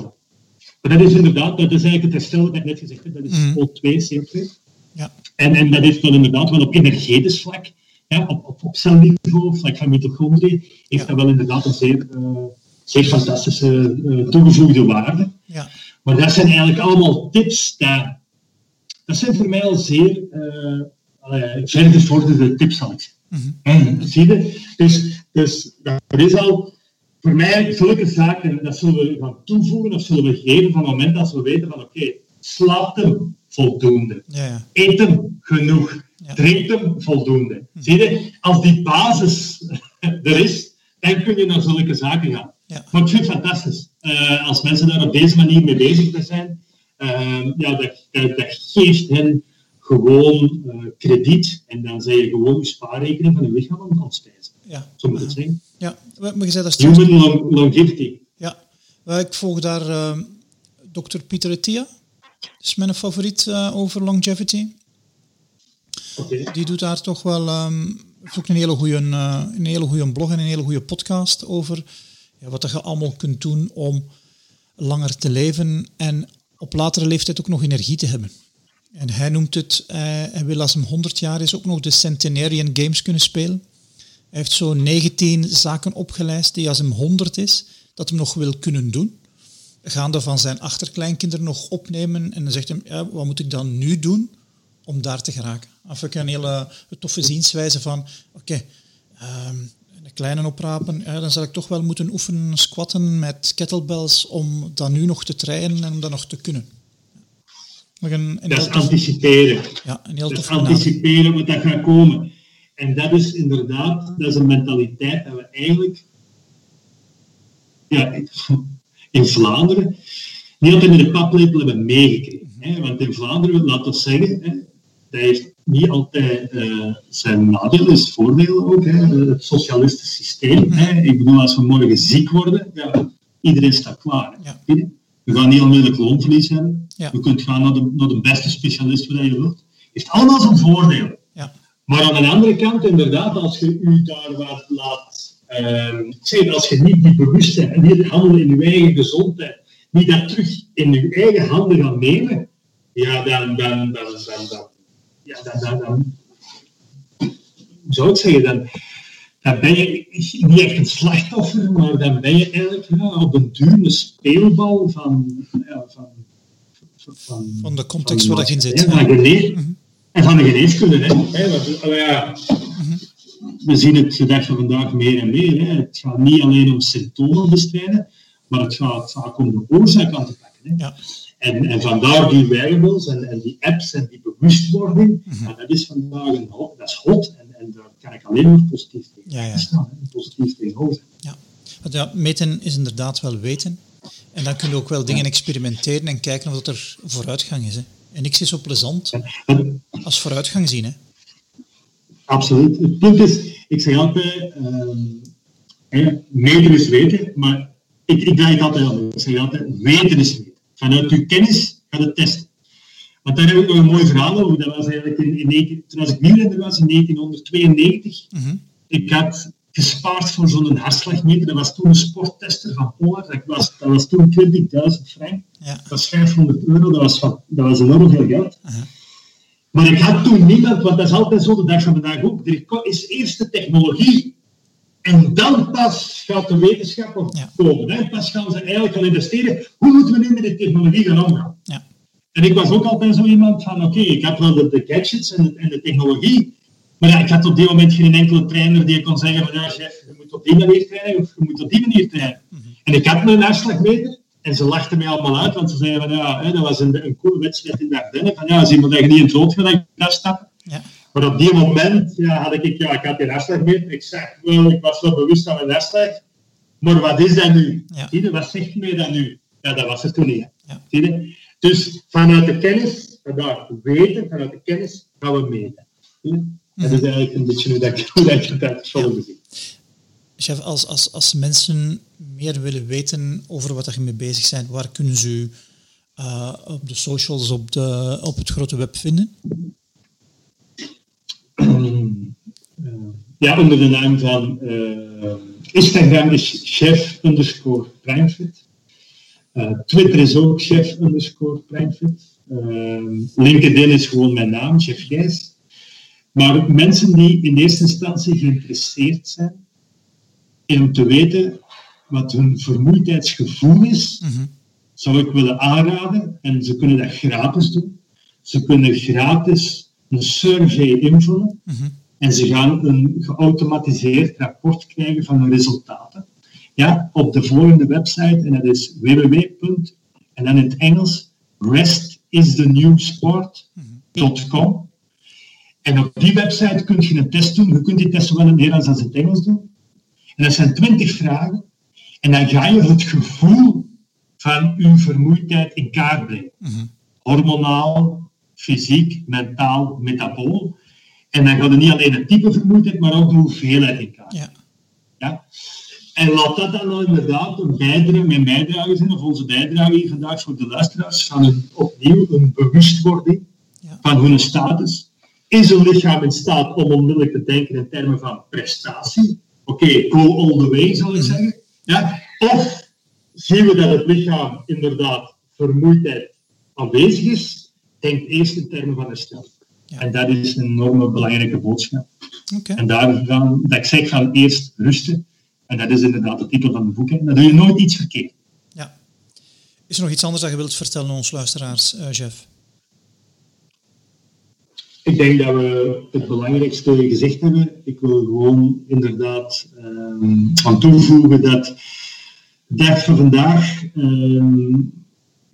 Maar dat is inderdaad, dat is eigenlijk het herstel dat ik net gezegd heb, dat is Mhm. O2, CO2. Ja. En, en dat heeft dan inderdaad wel op energetisch vlak, ja, op, op, op celniveau, vlak van mitochondriën, heeft Ja. dat wel inderdaad een zeer, eh, zeer fantastische eh, toegevoegde waarde. Ja, Maar dat zijn eigenlijk allemaal tips, dat, dat zijn voor mij al zeer uh, allee, verder vorderde tips, zal ik zeggen. En, zie je? Dus, dus dat is al voor mij zulke zaken, dat zullen we gaan toevoegen of zullen we geven van het moment dat we weten van oké, slaapt hem voldoende. ja, ja. Eet hem genoeg. Ja. Drinkt hem voldoende. Zie je? Als die basis (laughs) er is, dan kun je naar zulke zaken gaan. Maar ik vind het fantastisch. Eh, als mensen daar op deze manier mee bezig zijn, eh, ja, dat, dat, dat geeft hen gewoon eh, krediet. En dan zijn je gewoon je spaarrekening van je lichaam aan het ja. Zo moet het zijn. ja. Maar je zei dat straks... Human long, longevity. Ja, ik volg daar uh, Dr. Pieter Etia. Dat is mijn favoriet uh, over longevity. Okay. Die doet daar toch wel um, ook een hele goede uh, een hele goede blog en een hele goede podcast over ja, wat je allemaal kunt doen om langer te leven en op latere leeftijd ook nog energie te hebben. En hij noemt het, uh, hij wil als hem 100 jaar is ook nog de Centenarian Games kunnen spelen. Hij heeft zo 19 zaken opgelijst die als hem 100 is, dat hem nog wil kunnen doen. Gaande van zijn achterkleinkinderen nog opnemen en dan zegt hij, ja, wat moet ik dan nu doen om daar te geraken? Of ik een hele toffe zienswijze van, oké, um, een kleine oprapen, ja, dan zal ik toch wel moeten oefenen, squatten met kettlebells om dat nu nog te trainen en om dat nog te kunnen. Een, een dat is tof, anticiperen. Ja, een heel dat tof is anticiperen wat dat gaat komen. En dat is inderdaad, dat is een mentaliteit dat we eigenlijk ja, in Vlaanderen niet altijd met de paplepel hebben meegekregen. Hè? Want in Vlaanderen, laten we zeggen, hè, dat heeft niet altijd uh, zijn nadelen, is voordelen ook. Hè? Het socialistisch systeem. Hè? Ik bedoel, als we morgen ziek worden, ja, iedereen staat klaar. Ja. We gaan niet onmiddellijk loonverlies hebben. Ja. Je kunt gaan naar de, naar de beste specialist waar je wilt. heeft allemaal zijn voordelen. Ja. Maar aan de andere kant, inderdaad, als je u daar wat laat... Uh, zeg, als je niet die bewustzijn en niet handelen in je eigen gezondheid, niet dat terug in je eigen handen gaat nemen, ja, dan, dan, dan, dan, dan, ja, dan, dan, dan zou ik zeggen, dan, dan ben je niet echt een slachtoffer, maar dan ben je eigenlijk ja, op een duur een speelbal van, ja, van, van, van de context waar je in zit. Ja, van genees, mm-hmm. En van de geneeskunde. Hè. Hè, want, oh ja, mm-hmm. We zien het de dag van vandaag meer en meer. Hè. Het gaat niet alleen om symptomen bestrijden, maar het gaat vaak om de oorzaak aan te pakken. Hè. Ja. En, en vandaar die wearables en, en die apps en die bewustwording, mm-hmm. ja, dat is vandaag een hot, dat is hot en, en daar kan ik alleen maar positief tegen ja, ja. staan, hè, positief tegenover. Ja. Want ja, meten is inderdaad wel weten. En dan kun je ook wel dingen experimenteren en kijken of dat er vooruitgang is. Hè. En niks is zo plezant als vooruitgang zien. Hè. Absoluut. Het punt is, ik zeg altijd, uh, meten is weten, maar ik, ik draai het altijd aan. Ik zeg altijd, weten is weten. Vanuit uw kennis ga je testen. Want daar heb ik nog een mooi verhaal over. Dat was eigenlijk in, in 19, toen als ik wielrenner was, in 1992. Mm-hmm. Ik had gespaard voor zo'n hartslagmeter. Dat was toen een sporttester van Polar. Dat was, dat was toen 20.000 frank. Ja. Dat was 500 euro. Dat was, dat was enorm veel geld. Uh-huh. Maar ik had toen niemand, want dat is altijd zo de dag van vandaag ook. Er is eerst de technologie. En dan pas gaat de wetenschap Ja. komen. Hè? Pas gaan ze eigenlijk gaan investeren. Hoe moeten we nu met die technologie gaan omgaan? Ja. En ik was ook altijd zo iemand van, oké, ik had wel de, de gadgets en de, en de technologie. Maar ja, ik had op die moment geen enkele trainer die kon zeggen van, ja chef, je moet op die manier trainen of je moet op die manier trainen. En ik had een hartslagmeter en ze lachten mij allemaal uit, want ze zeiden van, ja, hè, dat was een, een coole wedstrijd in de Ardennen. Van, ja, maar dat je niet in het rood gaat afstappen. Ja. Maar op die moment ja, had ik, ja, ik had geen hartslagmeter. Ik zeg wel, ik was wel bewust van mijn hartslag. Maar wat is dat nu? Ja. Zie je, wat zegt mij dat nu? Ja, dat was er toen niet. Ja. Zie je? Dus vanuit de kennis, vanuit weten, vanuit de kennis gaan we meten. Dat is eigenlijk een beetje hoe, dat, hoe dat ik het zo gezien. Chef, als, als, als mensen meer willen weten over wat er mee bezig zijn, waar kunnen ze u uh, op de socials, op, de, op het grote web vinden? Ja, onder de naam van uh, Instagram is chef underscore primefit. Uh, Twitter is ook chef underscore primefit. Uh, LinkedIn is gewoon mijn naam, chef Gijs. Maar mensen die in eerste instantie geïnteresseerd zijn in om te weten wat hun vermoeidheidsgevoel is, mm zou ik willen aanraden. En ze kunnen dat gratis doen. Ze kunnen gratis een survey invullen. Mhm. En ze gaan een geautomatiseerd rapport krijgen van hun resultaten. Ja, op de volgende website, en dat is www. en dan in het Engels, restisthenewsport.com. En op die website kun je een test doen. Je kunt die test zowel in het Nederlands als in het Engels doen. En dat zijn twintig vragen. En dan ga je het gevoel van uw vermoeidheid in kaart brengen. Mhm. Hormonaal, fysiek, mentaal, metabool. En dan gaat het niet alleen het type vermoeidheid, maar ook de hoeveelheid in kaart. Ja. ja? En laat dat dan nou inderdaad een bijdrage, mijn bijdrage zijn, of onze bijdrage hier vandaag voor de luisteraars, van een, opnieuw een bewustwording ja. van hun status. Is een lichaam in staat om onmiddellijk te denken in termen van prestatie? Oké, go all the way, zal ik mhm. zeggen. Ja? Of zien we dat het lichaam inderdaad vermoeidheid aanwezig is, denk eerst in termen van herstel. Ja. En dat is een enorme belangrijke boodschap. Okay. En daar gaan, dat ik zeg van eerst rusten. En dat is inderdaad de titel van het boek. En dan doe je nooit iets verkeerd. Ja. Is er nog iets anders dat je wilt vertellen aan ons luisteraars, uh, Jeff? Ik denk dat we het belangrijkste gezegd hebben. Ik wil gewoon inderdaad um, aan toevoegen dat de dag van vandaag, um,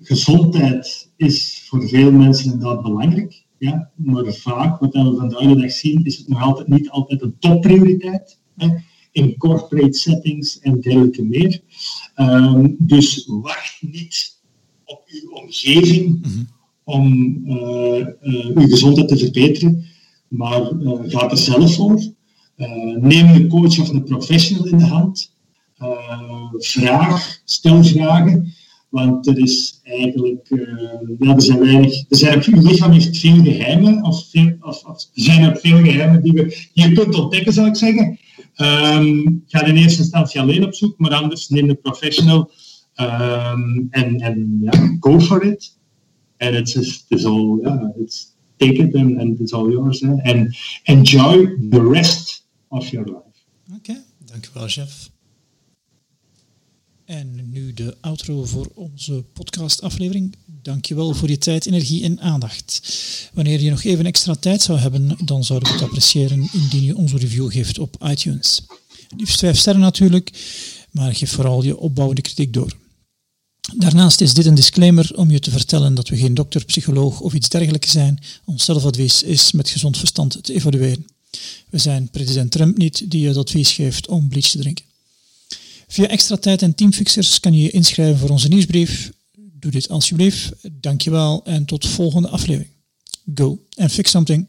gezondheid is voor veel mensen inderdaad belangrijk. Ja? Maar vaak, wat we vandaag de dag zien, is het nog altijd niet altijd een topprioriteit. Hè? In corporate settings en dergelijke meer. Um, dus wacht niet op uw omgeving mhm. om uh, uh, uw gezondheid te verbeteren, maar uh, ga er zelf voor. neem een coach of een professional in de hand. vraag, stel vragen. Want er is eigenlijk, uh, ja, er zijn weinig, er zijn, uw lichaam heeft veel geheimen, of, of, er zijn ook veel geheimen die, we, je kunt ontdekken, zou ik zeggen. Um, ga in eerste instantie alleen op zoek, maar anders neem een professional um, en, en ja, go for it. En het is, all, ja, take it and, and it's all yours. En enjoy the rest of your life. Oké, okay, dankjewel, chef. En nu de outro voor onze podcastaflevering. Dankjewel voor je tijd, energie en aandacht. Wanneer je nog even extra tijd zou hebben, dan zouden we het appreciëren indien je onze review geeft op iTunes. Liefst vijf sterren natuurlijk, maar geef vooral je opbouwende kritiek door. Daarnaast is dit een disclaimer om je te vertellen dat we geen dokter, psycholoog of iets dergelijks zijn. Ons zelfadvies is met gezond verstand te evalueren. We zijn president Trump niet die je het advies geeft om bleach te drinken. Via extra tijd en teamfixers kan je je inschrijven voor onze nieuwsbrief. Doe dit alsjeblieft. Dankjewel en tot volgende aflevering. Go and fix something.